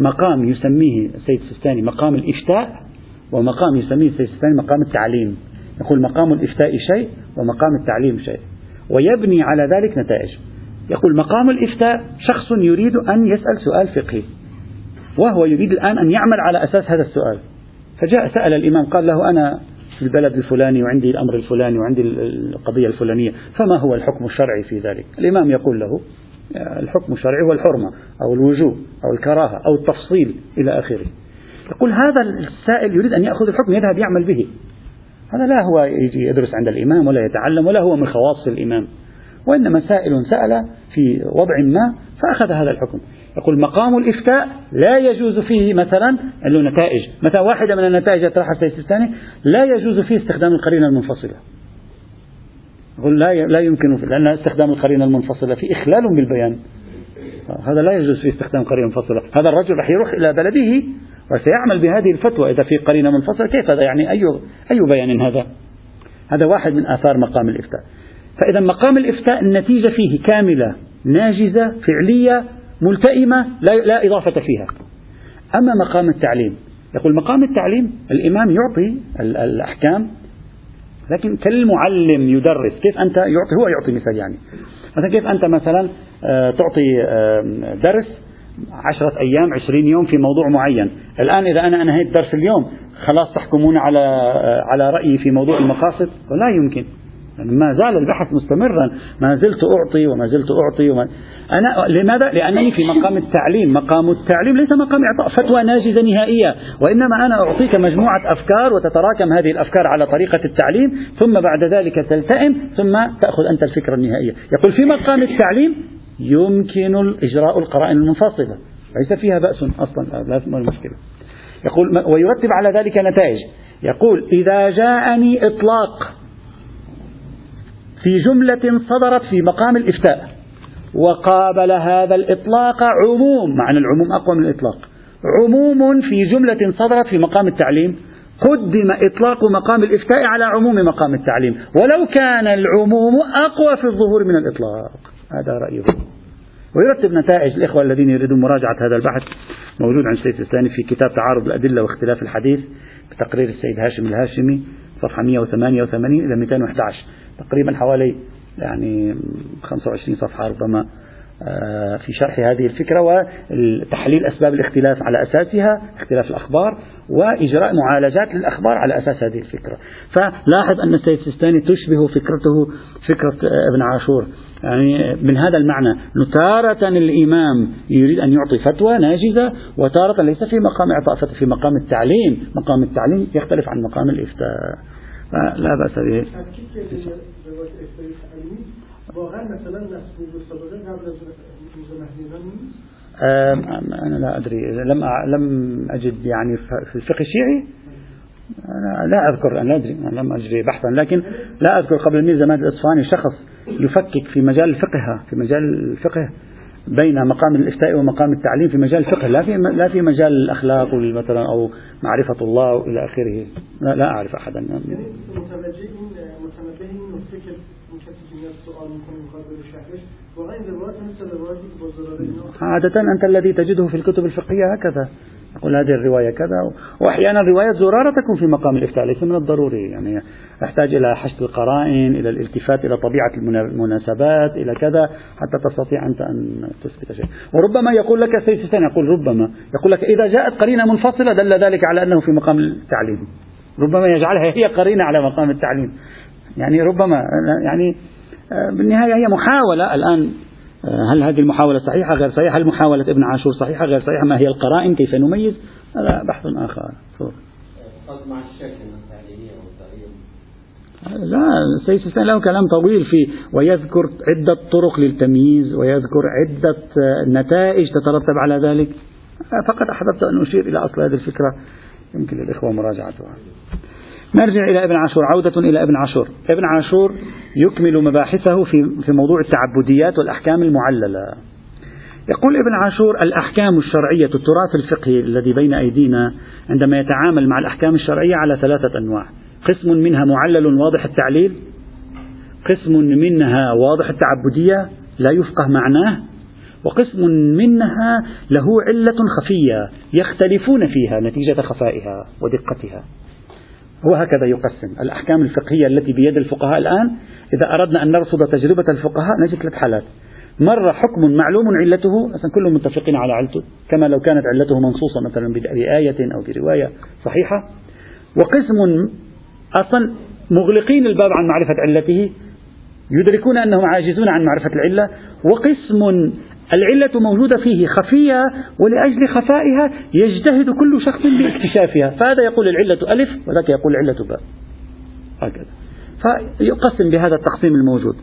مقام يسميه السيد السيستاني مقام الإفتاء ومقام يسميه السيد السيستاني مقام التعليم. يقول مقام الإفتاء شيء ومقام التعليم شيء. ويبني على ذلك نتائج. يقول مقام الإفتاء شخص يريد أن يسأل سؤال فقهي. وهو يريد الآن أن يعمل على أساس هذا السؤال. فجاء سأل الإمام قال له أنا في البلد الفلاني وعندي الأمر الفلاني وعندي القضية الفلانية فما هو الحكم الشرعي في ذلك؟ الإمام يقول له الحكم الشرعي هو الحرمة أو الوجوب أو الكراهة أو التفصيل إلى آخره. يقول هذا السائل يريد أن يأخذ الحكم يذهب يعمل به. هذا لا هو يجي يدرس عند الإمام ولا يتعلم ولا هو من خواص الإمام. وإنما سائل سأل في وضع ما فأخذ هذا الحكم. يقول مقام الإفتاء لا يجوز فيه مثلا له نتائج. مثلا واحدة من النتائج يطرحها الثاني لا يجوز فيه استخدام القرينة المنفصلة. يقول لا لا يمكن لأن استخدام القرينة المنفصلة في إخلال بالبيان. هذا لا يجوز فيه استخدام قرينة منفصلة. هذا الرجل راح يروح إلى بلده وسيعمل بهذه الفتوى. إذا في قرينة منفصلة كيف هذا؟ يعني أي أي بيان هذا؟ هذا واحد من آثار مقام الإفتاء. فإذا مقام الإفتاء النتيجة فيه كاملة ناجزة فعلية ملتئمة لا, لا إضافة فيها. أما مقام التعليم يقول مقام التعليم الإمام يعطي الأحكام لكن كالمعلم يدرس كيف أنت يعطي هو يعطي مثال يعني. مثلا كيف أنت مثلا آه، تعطي درس عشرة أيام عشرين يوم في موضوع معين. الآن إذا أنا أنهيت درس اليوم خلاص تحكمون على آه، على رأيي في موضوع المقاصد؟ لا يمكن. يعني ما زال البحث مستمرا. ما زلت أعطي وما زلت أعطي وما أنا لماذا؟ لأنني في مقام التعليم. مقام التعليم ليس مقام إعطاء فتوى ناجزة نهائية. وإنما أنا أعطيك مجموعة أفكار وتتراكم هذه الأفكار على طريقة التعليم ثم بعد ذلك تلتئم ثم تأخذ أنت الفكرة النهائية. يقول في مقام التعليم يمكن إجراء القرائن المنفصلة. ليس فيها بأس أصلا لا مشكلة. يقول ويرتب على ذلك نتائج. يقول إذا جاءني إطلاق في جملة صدرت في مقام الإفتاء. وقابل هذا الإطلاق عموم معنى العموم أقوى من الإطلاق. عموم في جملة صدرت في مقام التعليم. قدم إطلاق مقام الإفتاء على عموم مقام التعليم. ولو كان العموم أقوى في الظهور من الإطلاق. هذا رأيه ويرتب نتائج الإخوة الذين يريدون مراجعة هذا البحث موجود عند السيد الثاني في كتاب تعارض الأدلة واختلاف الحديث بتقرير السيد هاشم الهاشمي صفحة 188 إلى 211 تقريبا حوالي يعني 25 صفحة ربما آه، في شرح هذه الفكرة وتحليل أسباب الاختلاف على أساسها اختلاف الأخبار وإجراء معالجات للأخبار على أساس هذه الفكرة. فلاحظ أن السيد السيستاني تشبه فكرته فكرة ابن عاشور. يعني من هذا المعنى تارة الإمام يريد أن يعطي فتوى ناجزة وتارة ليس في مقام إعطاء فتوى في مقام التعليم. مقام التعليم يختلف عن مقام الإفتاء. لا بأس به. أنا لا أدري. لم لم أجد يعني في الفقه الشيعي. أنا لا أذكر أنا أدري أنا لم أجري بحثا. لكن لا أذكر قبل مير زمان الإصفهاني شخص يفكك في مجال الفقه في مجال الفقه. بين مقام الإفتاء ومقام التعليم في مجال الفقه لا في لا في مجال الأخلاق مثلا أو معرفة الله إلى آخره. لا, لا أعرف أحدا. عادة أنت الذي تجده في الكتب الفقهية هكذا. يقول هذه الرواية كذا. وأحيانا رواية زرارة تكون في مقام الإفتاء ليس من الضروري. يعني يحتاج إلى حشد القرائن إلى الالتفات إلى طبيعة المناسبات إلى كذا حتى تستطيع أنت أن تثبت شيء. وربما يقول لك السيد يقول ربما يقول لك إذا جاءت قرينة منفصلة دل ذلك على أنه في مقام التعليم. ربما يجعلها هي قرينة على مقام التعليم. يعني ربما يعني آه، بالنهاية هي محاولة الآن هل هذه المحاولة صحيحة؟ غير صحيحة. هل محاولة ابن عاشور صحيحة؟ غير صحيحة. ما هي القرائن؟ كيف نميز؟ هذا بحث آخر. مع لا سيد سيستان له كلام طويل في ويذكر عدة طرق للتمييز ويذكر عدة آه، نتائج تترتب على ذلك. فقط أحببت أن أشير إلى أصل هذه الفكرة. يمكن للإخوة مراجعتها. نرجع إلى ابن عاشور عودة إلى ابن عاشور. ابن عاشور يكمل مباحثه في, في موضوع التعبديات والأحكام المعللة. يقول ابن عاشور الأحكام الشرعية التراث الفقهي الذي بين أيدينا عندما يتعامل مع الأحكام الشرعية على ثلاثة أنواع. قسم منها معلل واضح التعليل قسم منها واضح التعبدية لا يفقه معناه وقسم منها له علة خفية يختلفون فيها نتيجة خفائها ودقتها. هو هكذا يقسم الأحكام الفقهية التي بيد الفقهاء الآن. إذا أردنا أن نرصد تجربة الفقهاء نجد ثلاث حالات. مرة حكم معلوم علته أصلا كلهم متفقين على علته كما لو كانت علته منصوصة مثلا بآية أو برواية صحيحة. وقسم أصلا مغلقين الباب عن معرفة علته يدركون أنهم عاجزون عن معرفة العلة. وقسم العلة موجودة فيه خفية ولأجل خفائها يجتهد كل شخص باكتشافها. فهذا يقول العلة ألف وذاك يقول العلة باء. هكذا. فيقسم بهذا التقسيم الموجود.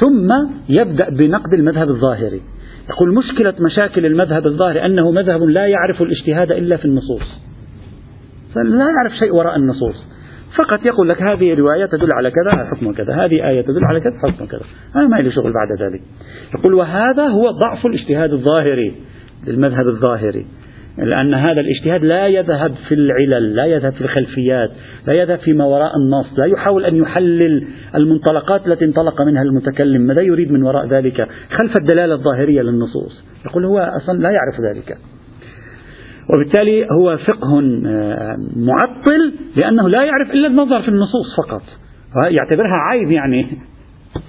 ثم يبدأ بنقد المذهب الظاهري. يقول مشكلة مشاكل المذهب الظاهري أنه مذهب لا يعرف الاجتهاد إلا في النصوص. لا يعرف شيء وراء النصوص. فقط يقول لك هذه رواية تدل على كذا حكم كذا هذه آية تدل على كذا حكم كذا. أنا ما لي شغل بعد ذلك. يقول وهذا هو ضعف الاجتهاد الظاهري للمذهب الظاهري لأن هذا الاجتهاد لا يذهب في العلل لا يذهب في الخلفيات لا يذهب فيما وراء النص لا يحاول أن يحلل المنطلقات التي انطلق منها المتكلم ماذا يريد من وراء ذلك؟ خلف الدلالة الظاهرية للنصوص. يقول هو أصلا لا يعرف ذلك. وبالتالي هو فقه آه، معطل لأنه لا يعرف إلا النظر في النصوص فقط. يعتبرها عيب يعني.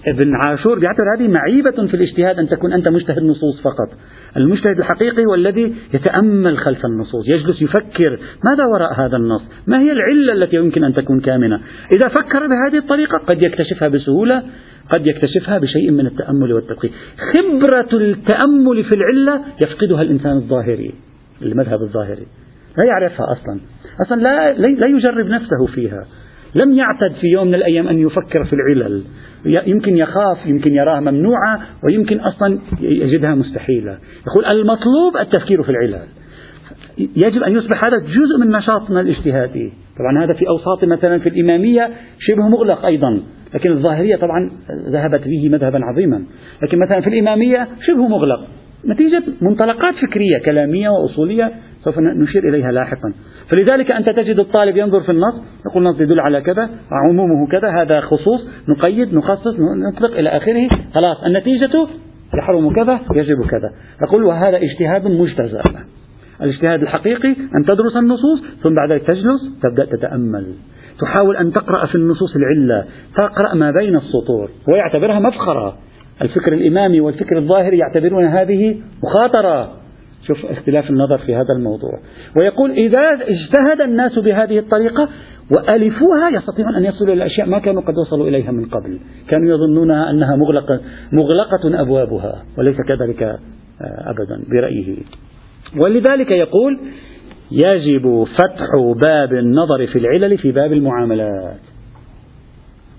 ابن عاشور يعتبر هذه معيبة في الاجتهاد أن تكون أنت مجتهد نصوص فقط. المجتهد الحقيقي هو الذي يتأمل خلف النصوص يجلس يفكر ماذا وراء هذا النص؟ ما هي العلة التي يمكن أن تكون كامنة؟ إذا فكر بهذه الطريقة قد يكتشفها بسهولة قد يكتشفها بشيء من التأمل والتدقيق. خبرة التأمل في العلة يفقدها الإنسان الظاهري. المذهب الظاهري. لا يعرفها أصلا. أصلا لا, لا يجرب نفسه فيها. لم يعتد في يوم من الأيام أن يفكر في العلل. يمكن يخاف يمكن يراها ممنوعة ويمكن أصلا يجدها مستحيلة. يقول المطلوب التفكير في العلل. يجب أن يصبح هذا جزء من نشاطنا الاجتهادي. طبعا هذا في أوساط مثلا في الإمامية شبه مغلق أيضا. لكن الظاهرية طبعا ذهبت به مذهبا عظيما. لكن مثلا في الإمامية شبه مغلق. نتيجة منطلقات فكرية كلامية وأصولية سوف نشير إليها لاحقا. فلذلك أنت تجد الطالب ينظر في النص يقول النص يدل على كذا عمومه كذا هذا خصوص نقيد نخصص نطلق إلى آخره خلاص النتيجة يحرم كذا يجب كذا. يقول وهذا اجتهاد مجتزأ. الاجتهاد الحقيقي أن تدرس النصوص ثم بعد ذلك تجلس تبدأ تتأمل. تحاول أن تقرأ في النصوص العلة تقرأ ما بين السطور ويعتبرها مفخرة. الفكر الإمامي والفكر الظاهري يعتبرون هذه مخاطرة. شوف اختلاف النظر في هذا الموضوع. ويقول إذا اجتهد الناس بهذه الطريقة وألفوها يستطيعون أن يصلوا إلى أشياء ما كانوا قد وصلوا إليها من قبل. كانوا يظنون أنها مغلقة, مغلقة أبوابها وليس كذلك آه، أبدا برأيه. ولذلك يقول يجب فتح باب النظر في العلل في باب المعاملات.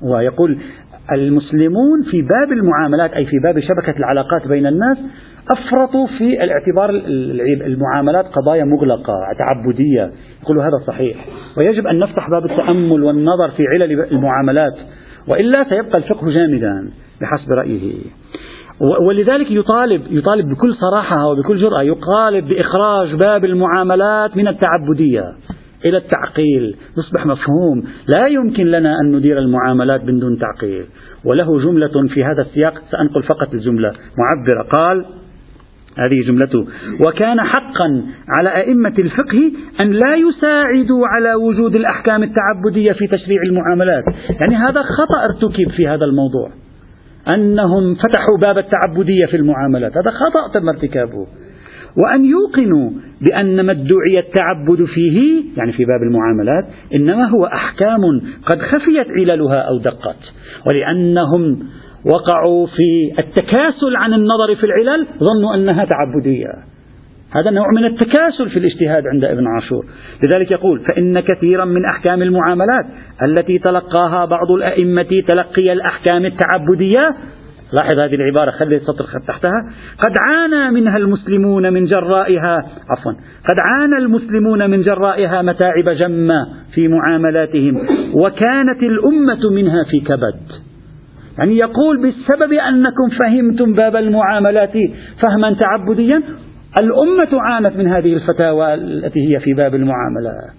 ويقول المسلمون في باب المعاملات أي في باب شبكة العلاقات بين الناس أفرطوا في الاعتبار المعاملات قضايا مغلقة تعبدية. يقولوا هذا صحيح. ويجب أن نفتح باب التأمل والنظر في علل المعاملات. وإلا سيبقى الفقه جامدا بحسب رأيه. ولذلك يطالب يطالب بكل صراحة وبكل جرأة يطالب بإخراج باب المعاملات من التعبدية. إلى التعقيل. يصبح مفهوم. لا يمكن لنا أن ندير المعاملات من دون تعقيل. وله جملة في هذا السياق سأنقل فقط الجملة. معبرة قال هذه جملته وكان حقا على أئمة الفقه أن لا يساعدوا على وجود الأحكام التعبدية في تشريع المعاملات. يعني هذا خطأ ارتكب في هذا الموضوع. أنهم فتحوا باب التعبدية في المعاملات. هذا خطأ تم ارتكابه. وأن يوقنوا بأن ما ادعي التعبد فيه يعني في باب المعاملات إنما هو أحكام قد خفيت عللها أو دقت. ولأنهم وقعوا في التكاسل عن النظر في العلل ظنوا أنها تعبدية. هذا نوع من التكاسل في الاجتهاد عند ابن عاشور. لذلك يقول فإن كثيرا من أحكام المعاملات التي تلقاها بعض الأئمة تلقي الأحكام التعبدية لاحظ هذه العبارة خلي السطر تحتها. قد عانى منها المسلمون من جرائها عفوا قد عانى المسلمون من جرائها متاعب جمة في معاملاتهم وكانت الأمة منها في كبد. يعني يقول بسبب أنكم فهمتم باب المعاملات فهما تعبديا الأمة عانت من هذه الفتاوى التي هي في باب المعاملات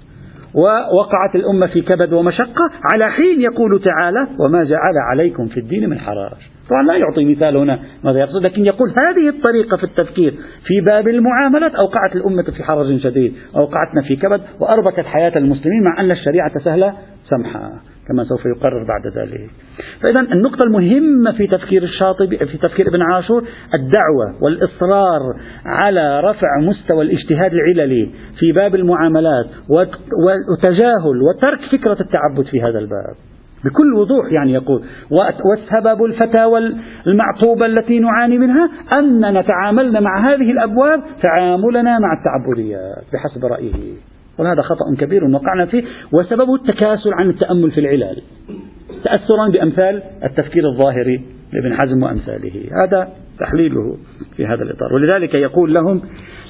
ووقعت الأمة في كبد ومشقة على حين يقول تعالى وما جعل عليكم في الدين من حرج. طبعا لا يعطي مثال هنا ماذا يقصد لكن يقول هذه الطريقة في التفكير في باب المعاملات أوقعت الأمة في حرج شديد أوقعتنا في كبد وأربكت حياة المسلمين مع أن الشريعة سهلة سمحة كما سوف يقرر بعد ذلك. فإذا النقطة المهمة في تفكير الشاطبي في تفكير ابن عاشور الدعوة والإصرار على رفع مستوى الاجتهاد العللي في باب المعاملات وتجاهل وترك فكرة التعبد في هذا الباب. بكل وضوح يعني يقول. والسبب الفتاوى المعطوبة التي نعاني منها أننا تعاملنا مع هذه الأبواب تعاملنا مع التعبديات بحسب رأيه. وهذا خطأ كبير وقعنا فيه وسببه التكاسل عن التأمل في العلال تأثرا بأمثال التفكير الظاهري لابن حزم وأمثاله. هذا تحليله في هذا الإطار. ولذلك يقول لهم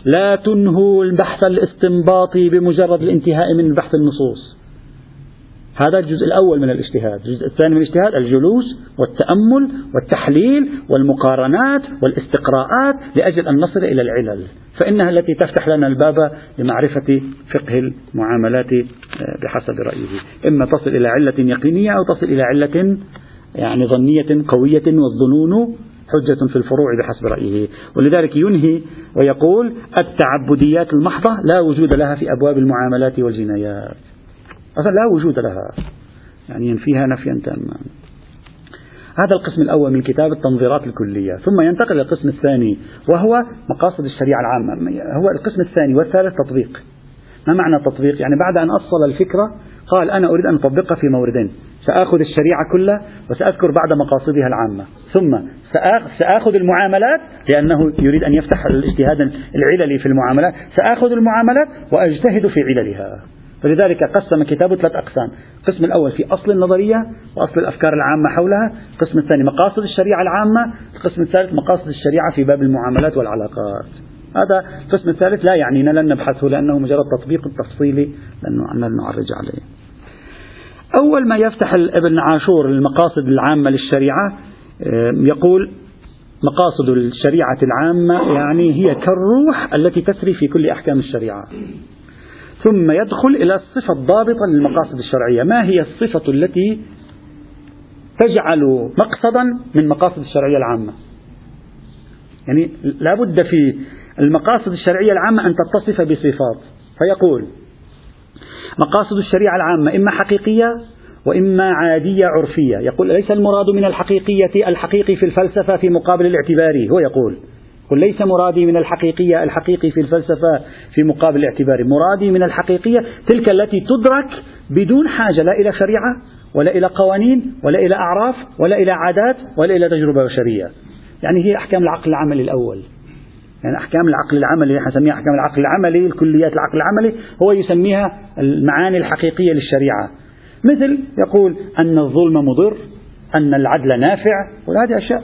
لا تنهوا البحث الاستنباطي بمجرد الانتهاء من بحث النصوص. هذا الجزء الأول من الاجتهاد. الجزء الثاني من الاجتهاد الجلوس والتأمل والتحليل والمقارنات والاستقراءات لأجل أن نصل إلى العلل. فإنها التي تفتح لنا الباب لمعرفة فقه المعاملات آه، بحسب رأيه. إما تصل إلى علة يقينية أو تصل إلى علة يعني ظنية قوية والظنون حجة في الفروع بحسب رأيه. ولذلك ينهي ويقول التعبديات المحضة لا وجود لها في أبواب المعاملات والجنايات. أصلا لا وجود لها. يعني ينفيها نفيا تاما. هذا القسم الأول من الكتاب التنظيرات الكلية. ثم ينتقل إلى القسم الثاني وهو مقاصد الشريعة العامة. هو القسم الثاني والثالث تطبيق. ما معنى التطبيق؟ يعني بعد أن أصل الفكرة قال أنا أريد أن أطبقها في موردين. سآخذ الشريعة كلها وسأذكر بعد مقاصدها العامة. ثم سآخذ المعاملات لأنه يريد أن يفتح الاجتهاد العللي في المعاملات. سآخذ المعاملات وأجتهد في عللها. فلذلك قسم كتابه ثلاث أقسام. القسم الأول في أصل النظرية وأصل الأفكار العامة حولها. القسم الثاني مقاصد الشريعة العامة. القسم الثالث مقاصد الشريعة في باب المعاملات والعلاقات. هذا القسم الثالث لا يعنينا لن نبحثه لأنه مجرد تطبيق تفصيلي لن نعرج عليه. أول ما يفتح ابن عاشور المقاصد العامة للشريعة يقول مقاصد الشريعة العامة يعني هي كالروح التي تسري في كل أحكام الشريعة. ثم يدخل إلى الصفة الضابطة للمقاصد الشرعية. ما هي الصفة التي تجعل مقصدا من مقاصد الشرعية العامة؟ يعني لا بد في المقاصد الشرعية العامة أن تتصف بصفات. فيقول مقاصد الشريعة العامة إما حقيقية وإما عادية عرفية. يقول ليس المراد من الحقيقية؟ الحقيقي في الفلسفة في مقابل الاعتباري هو يقول قل ليس مرادي من الحقيقية الحقيقي في الفلسفة في مقابل الاعتبار. مرادي من الحقيقية تلك التي تدرك بدون حاجة لا إلى شريعة ولا إلى قوانين ولا إلى أعراف ولا إلى عادات ولا إلى تجربة بشرية. يعني هي أحكام العقل العملي الأول. يعني أحكام العقل العملي نسميها أحكام العقل العملي الكليات العقل العملي هو يسميها المعاني الحقيقية للشريعة. مثل يقول أن الظلم مضر أن العدل نافع وهذه أشياء.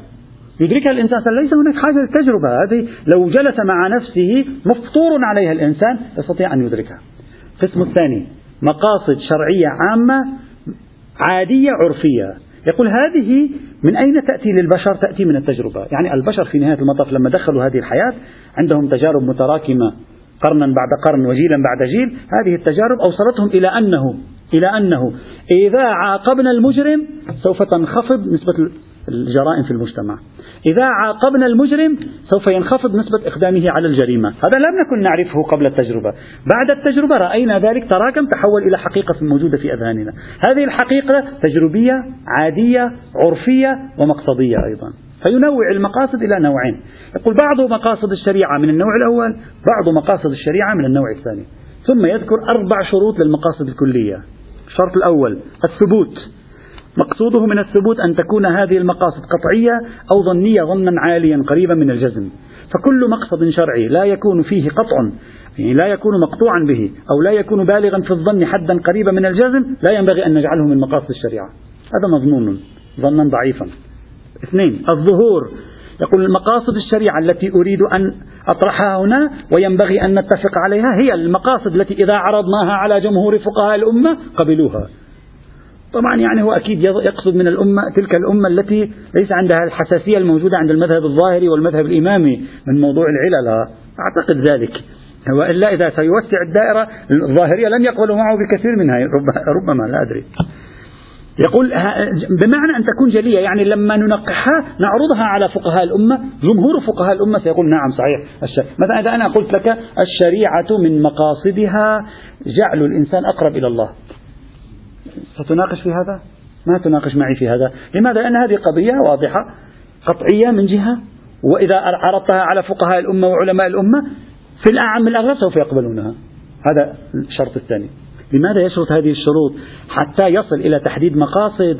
يدركها الإنسان. ليس هناك حاجة للتجربة هذه. لو جلس مع نفسه مفطور عليها الإنسان يستطيع أن يدركها. القسم الثاني مقاصد شرعية عامة عادية عرفية. يقول هذه من أين تأتي للبشر؟ تأتي من التجربة. يعني البشر في نهاية المطاف لما دخلوا هذه الحياة عندهم تجارب متراكمة. قرنا بعد قرن وجيلا بعد جيل. هذه التجارب أوصلتهم إلى أنه إلى أنه إذا عاقبنا المجرم سوف تنخفض نسبة الجرائم في المجتمع. إذا عاقبنا المجرم سوف ينخفض نسبة إقدامه على الجريمة. هذا لم نكن نعرفه قبل التجربة. بعد التجربة رأينا ذلك تراكم تحول إلى حقيقة موجودة في أذهاننا. هذه الحقيقة تجربية عادية عرفية ومقصدية أيضا. فينوع المقاصد إلى نوعين. يقول بعض مقاصد الشريعة من النوع الأول بعض مقاصد الشريعة من النوع الثاني. ثم يذكر أربع شروط للمقاصد الكلية. الشرط الأول الثبوت. مقصوده من الثبوت أن تكون هذه المقاصد قطعية أو ظنية ظنا عاليا قريبا من الجزم. فكل مقصد شرعي لا يكون فيه قطع يعني لا يكون مقطوعا به أو لا يكون بالغا في الظن حدا قريبا من الجزم لا ينبغي أن نجعله من مقاصد الشريعة. هذا مضمون ظنا ضعيفا. اثنين الظهور. يقول المقاصد الشريعة التي أريد أن أطرحها هنا وينبغي أن نتفق عليها هي المقاصد التي إذا عرضناها على جمهور فقهاء الأمة قبلوها. طبعا يعني هو أكيد يقصد من الأمة تلك الأمة التي ليس عندها الحساسية الموجودة عند المذهب الظاهري والمذهب الإمامي من موضوع العلل. أعتقد ذلك. وإلا إذا سيوسع الدائرة الظاهرية لن يقبلوا معه بكثير منها. ربما لا أدري. يقول بمعنى أن تكون جلية يعني لما ننقحها نعرضها على فقهاء الأمة جمهور فقهاء الأمة سيقول نعم صحيح. مثلا إذا أنا قلت لك الشريعة من مقاصدها جعل الإنسان أقرب إلى الله. ستناقش في هذا؟ ما تناقش معي في هذا. لماذا؟ لأن هذه قضية واضحة قطعية من جهة وإذا عرضتها على فقهاء الأمة وعلماء الأمة في الأعم الأغلب سوف يقبلونها. هذا الشرط الثاني. لماذا يشرط هذه الشروط؟ حتى يصل إلى تحديد مقاصد.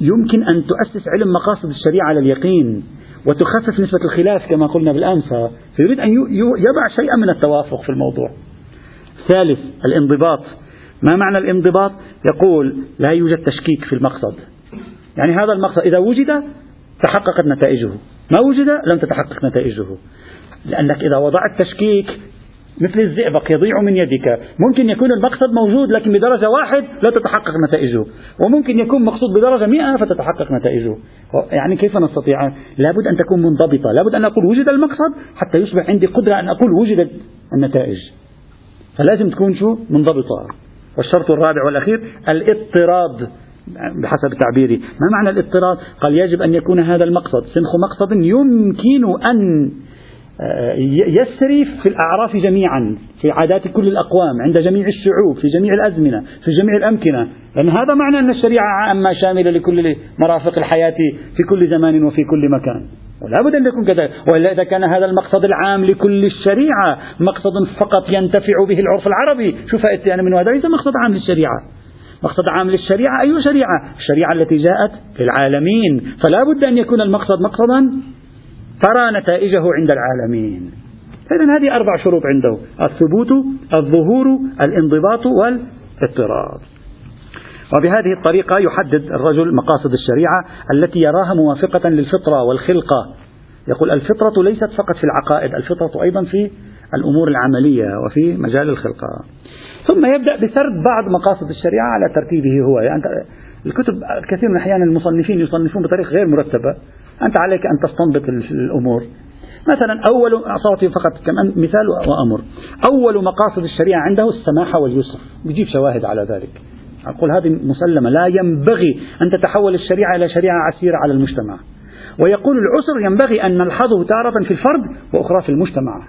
يمكن أن تؤسس علم مقاصد الشريعة على اليقين وتخفف نسبة الخلاف كما قلنا بالأمس. فيريد أن يضع شيئا من التوافق في الموضوع. ثالث الانضباط. ما معنى الانضباط؟ يقول لا يوجد تشكيك في المقصد. يعني هذا المقصد إذا وجد تحققت نتائجه. ما وجد لم تتحقق نتائجه. لأنك إذا وضعت تشكيك مثل الزئبق يضيع من يدك. ممكن يكون المقصد موجود لكن بدرجة واحد لا تتحقق نتائجه. وممكن يكون مقصود بدرجة مئة فتتحقق نتائجه. يعني كيف نستطيع؟ لابد أن تكون منضبطة. لابد أن أقول وجد المقصد حتى يصبح عندي قدرة أن أقول وجدت النتائج. فلازم تكون شو؟ منضبطة. والشرط الرابع والأخير الاضطراد. بحسب تعبيري. ما معنى الاضطراد؟ قال يجب أن يكون هذا المقصد. سنخ مقصد يمكن أن يسري في الأعراف جميعا في عادات كل الأقوام عند جميع الشعوب في جميع الأزمنة في جميع الأمكنة. لأن هذا معنى أن الشريعة عامة شاملة لكل مرافق الحياة في كل زمان وفي كل مكان. ولا بد أن يكون كذلك. وإلا إذا كان هذا المقصد العام لكل الشريعة مقصد فقط ينتفع به العرف العربي. شو فائدتي أنا من هذا ليس مقصد عام للشريعة. مقصد عام للشريعة أي شريعة؟ الشريعة التي جاءت في العالمين. فلا بد أن يكون المقصد مقصدا ترى نتائجه عند العالمين. إذا هذه أربع شروط عنده. الثبوت الظهور الانضباط والاضطراد وبهذه الطريقة يحدد الرجل مقاصد الشريعة التي يراها موافقة للفطرة والخلقة. يقول الفطرة ليست فقط في العقائد الفطرة أيضا في الأمور العملية وفي مجال الخلقة. ثم يبدأ بسرد بعض مقاصد الشريعة على ترتيبه هو. يعني الكتب كثير من الأحيان المصنفين يصنفون بطريقة غير مرتبة. أنت عليك أن تستنبط الأمور. مثلا أول أعطي فقط كمان مثال وأمر. أول مقاصد الشريعة عنده السماحة واليسر. بيجيب شواهد على ذلك. أقول هذه مسلمة. لا ينبغي أن تتحول الشريعة إلى شريعة عسيرة على المجتمع. ويقول العسر ينبغي أن نلحظه تارة في الفرد وأخرى في المجتمع.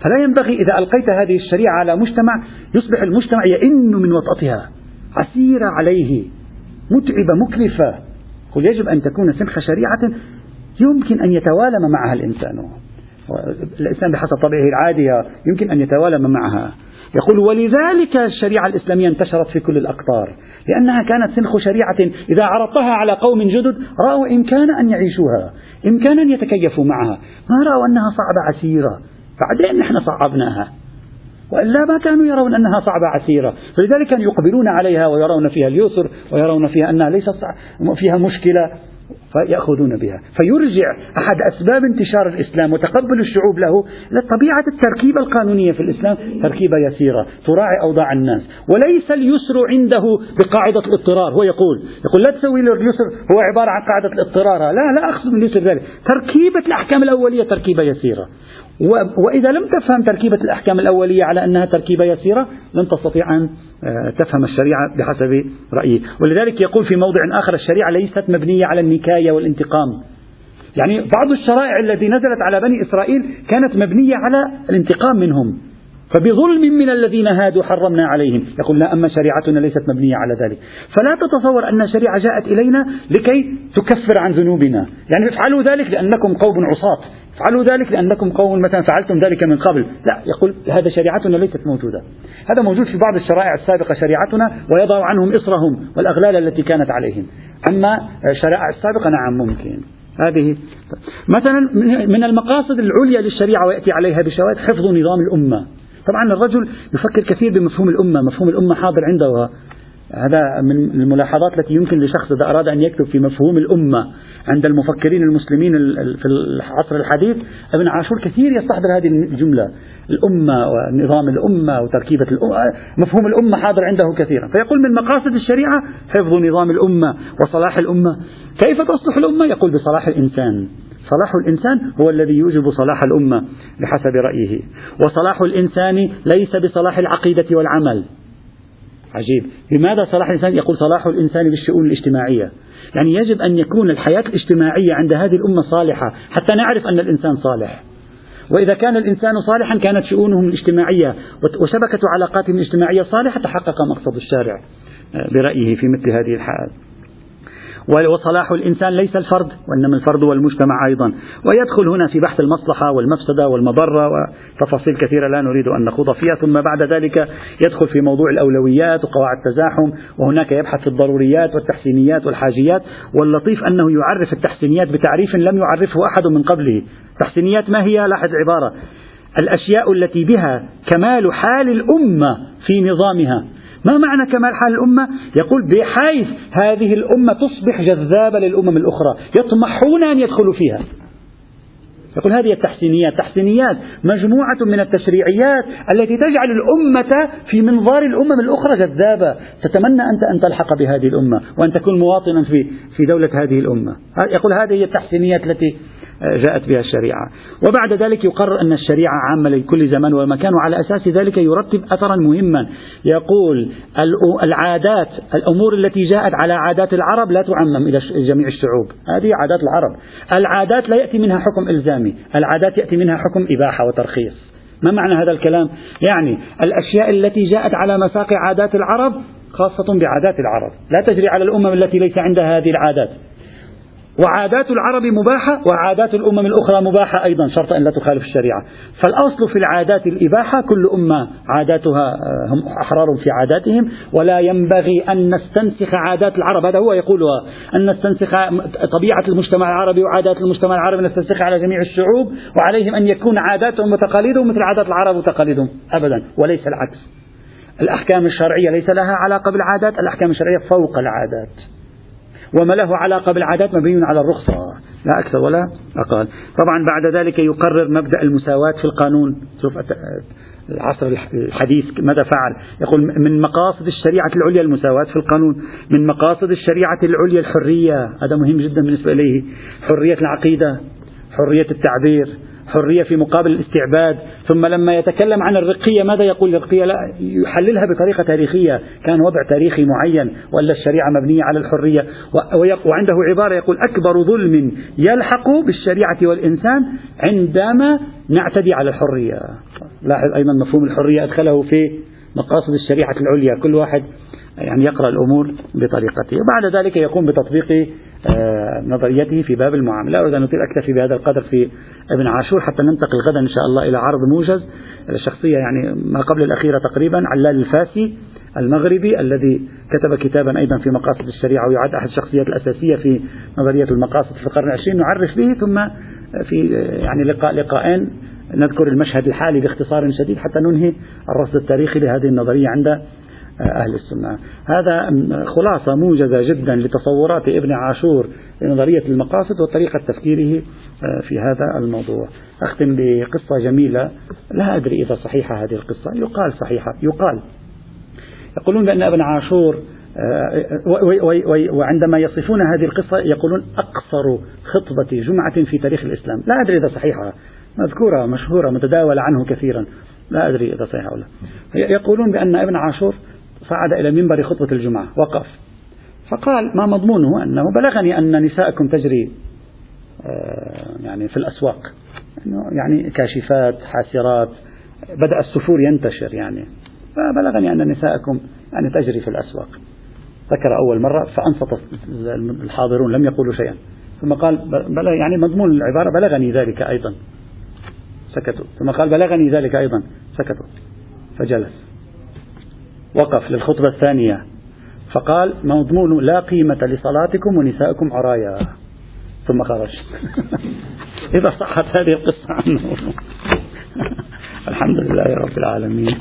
فلا ينبغي إذا ألقيت هذه الشريعة على مجتمع يصبح المجتمع يئن من وطأتها عسيرة عليه. متعبة مكلفة. قل يجب أن تكون سنخ شريعة يمكن أن يتوالم معها الإنسان. الإنسان بحسب طبيعه العادية يمكن أن يتوالم معها. يقول ولذلك الشريعة الإسلامية انتشرت في كل الأقطار لأنها كانت سنخ شريعة إذا عرضتها على قوم جدد رأوا إمكان أن يعيشوها إمكانا أن يتكيفوا معها. ما رأوا أنها صعبة عسيرة. بعدين نحن صعبناها. وإلا ما كانوا يرون أنها صعبة عسيرة. فلذلك كانوا يقبلون عليها ويرون فيها اليسر ويرون فيها أنها ليست فيها مشكلة فيأخذون بها. فيرجع أحد أسباب انتشار الإسلام وتقبل الشعوب له لطبيعة التركيبة القانونية في الإسلام تركيبة يسيرة تراعي أوضاع الناس. وليس اليسر عنده بقاعدة الاضطرار. هو يقول يقول لا تسوي اليسر هو عبارة عن قاعدة الاضطرار. لا لا أقصد من اليسر ذلك. تركيبة الأحكام الأولية تركيبة يسيرة. وإذا لم تفهم تركيبة الأحكام الأولية على أنها تركيبة يسيرة لن تستطيع أن آه، تفهم الشريعة بحسب رأيه ولذلك يقول في موضع آخر الشريعة ليست مبنية على النكاية والانتقام. يعني بعض الشرائع التي نزلت على بني إسرائيل كانت مبنية على الانتقام منهم. فبظلم من الذين هادوا حرمنا عليهم. يقول لا أما شريعتنا ليست مبنية على ذلك. فلا تتصور أن شريعة جاءت إلينا لكي تكفر عن ذنوبنا. يعني افعلوا ذلك لأنكم قوم عصاة. افعلوا ذلك لأنكم قوم مثلا فعلتم ذلك من قبل. لا يقول هذا شريعتنا ليست موجودة. هذا موجود في بعض الشرائع السابقة شريعتنا ويضع عنهم إصرهم والأغلال التي كانت عليهم. أما الشرائع السابقة نعم ممكن. هذه مثلا من المقاصد العليا للشريعة ويأتي عليها بشواهد حفظ نظام الأمة. طبعا الرجل يفكر كثير بمفهوم الأمة مفهوم الأمة حاضر عنده هذا من الملاحظات التي يمكن لشخص إذا أراد أن يكتب في مفهوم الأمة. عند المفكرين المسلمين في العصر الحديث ابن عاشور كثير يستحضر هذه الجملة. الأمة ونظام الأمة وتركيبة الأمة مفهوم الأمة حاضر عنده كثيرا. فيقول من مقاصد الشريعة حفظ نظام الأمة وصلاح الأمة. كيف تصلح الأمة؟ يقول بصلاح الإنسان. صلاح الإنسان هو الذي يوجب صلاح الأمة بحسب رأيه. وصلاح الإنسان ليس بصلاح العقيدة والعمل. عجيب. لماذا صلاح الإنسان؟ يقول صلاح الإنسان بالشؤون الاجتماعية. يعني يجب أن يكون الحياة الاجتماعية عند هذه الأمة صالحة حتى نعرف أن الإنسان صالح. وإذا كان الإنسان صالحا كانت شؤونهم الاجتماعية وشبكة علاقاتهم الاجتماعية صالحة تحقق مقصد الشارع برأيه في مثل هذه الحال. وصلاح الإنسان ليس الفرد وإنما الفرد والمجتمع أيضا. ويدخل هنا في بحث المصلحة والمفسدة والمضرة وتفاصيل كثيرة لا نريد أن نخوض فيها. ثم بعد ذلك يدخل في موضوع الأولويات وقواعد التزاحم وهناك يبحث في الضروريات والتحسينيات والحاجيات واللطيف أنه يعرف التحسينيات بتعريف لم يعرفه أحد من قبله. تحسينيات ما هي؟ لاحظ العبارة الأشياء التي بها كمال حال الأمة في نظامها. ما معنى كمال حال الأمة؟ يقول بحيث هذه الأمة تصبح جذابة للأمم الأخرى يطمحون أن يدخلوا فيها. يقول هذه التحسينيات تحسينيات مجموعة من التشريعيات التي تجعل الأمة في منظار الأمم الأخرى جذابة. تتمنى أنت أن تلحق بهذه الأمة وأن تكون مواطنا في في دولة هذه الأمة. يقول هذه هي التحسينيات التي جاءت بها الشريعة. وبعد ذلك يقرر أن الشريعة عامة لكل زمان ومكان وعلى أساس ذلك يرتب أثرا مهما. يقول العادات الأمور التي جاءت على عادات العرب لا تعمم إلى جميع الشعوب. هذه عادات العرب. العادات لا يأتي منها حكم إلزامي العادات يأتي منها حكم إباحة وترخيص. ما معنى هذا الكلام؟ يعني الأشياء التي جاءت على مساق عادات العرب خاصة بعادات العرب. لا تجري على الأمم التي ليس عندها هذه العادات. وعادات العرب مباحة وعادات الأمم الأخرى مباحة أيضا شرط أن لا تخالف الشريعة. فالأصل في العادات الإباحة كل أمة عاداتها آه، هم أحرار في عاداتهم ولا ينبغي أن نستنسخ عادات العرب. هذا هو يقولها. أن نستنسخ طبيعة المجتمع العربي وعادات المجتمع العربي نستنسخها على جميع الشعوب وعليهم أن يكون عاداتهم وتقاليدهم مثل عادات العرب وتقاليدهم أبدا. وليس العكس. الأحكام الشرعية ليس لها علاقة بالعادات الأحكام الشرعية فوق العادات. وما له علاقة بالعادات مبني على الرخصة. لا أكثر ولا أقل. طبعا بعد ذلك يقرر مبدأ المساواة في القانون. شوف العصر الحديث ماذا فعل؟ يقول من مقاصد الشريعة العليا المساواة في القانون. من مقاصد الشريعة العليا الحرية. هذا مهم جدا بالنسبة إليه. حرية العقيدة حرية التعبير. حرية في مقابل الاستعباد. ثم لما يتكلم عن الرقية ماذا يقول الرقية؟ لا يحللها بطريقة تاريخية. كان وضع تاريخي معين ولا الشريعة مبنية على الحرية. وعنده عبارة يقول أكبر ظلم يلحق بالشريعة والإنسان عندما نعتدي على الحرية. لاحظ أيضا مفهوم الحرية أدخله في مقاصد الشريعة العليا. كل واحد يعني يقرأ الأمور بطريقته. وبعد ذلك يقوم بتطبيق آه، نظريته في باب المعاملة. أريد أن أطيل أكتفي بهذا القدر في ابن عاشور حتى ننتقل غدا إن شاء الله إلى عرض موجز الشخصية يعني ما قبل الأخيرة تقريبا علال الفاسي المغربي الذي كتب كتابا أيضا في مقاصد الشريعة ويعد أحد الشخصيات الأساسية في نظرية المقاصد في القرن العشرين. نعرف به ثم في يعني لقاء لقاءين نذكر المشهد الحالي باختصار شديد حتى ننهي الرصد التاريخي لهذه النظرية عند أهل السنة. هذا خلاصة موجزة جدا لتصورات ابن عاشور لنظرية المقاصد وطريقة تفكيره في هذا الموضوع. أختم بقصة جميلة لا أدري إذا صحيحة هذه القصة. يقال صحيحة يقال. يقولون بأن ابن عاشور آه، وعندما يصفون هذه القصة يقولون أقصر خطبة جمعة في تاريخ الإسلام. لا أدري إذا صحيحة مذكورة مشهورة متداولة عنه كثيرا. لا أدري إذا صحيح أو لا. يقولون بأن ابن عاشور صعد إلى منبر خطبة الجمعة وقف. فقال ما مضمونه أنه بلغني أن نساءكم تجري آه، يعني في الأسواق. يعني كاشفات حاسرات بدأ السفور ينتشر يعني. فبلغني أن نساءكم يعني تجري في الأسواق. ذكر أول مرة فأنصت الحاضرون لم يقولوا شيئا. ثم قال يعني مضمون العبارة بلغني ذلك أيضا. سكتوا. ثم قال بلغني ذلك أيضا. سكتوا. فجلس. وقف للخطبة الثانية. فقال مضمون لا قيمة لصلاتكم ونساءكم عرايا. ثم خرج. (laughs) إذا صحت هذه القصة عنه. (laughs) الحمد لله رب العالمين.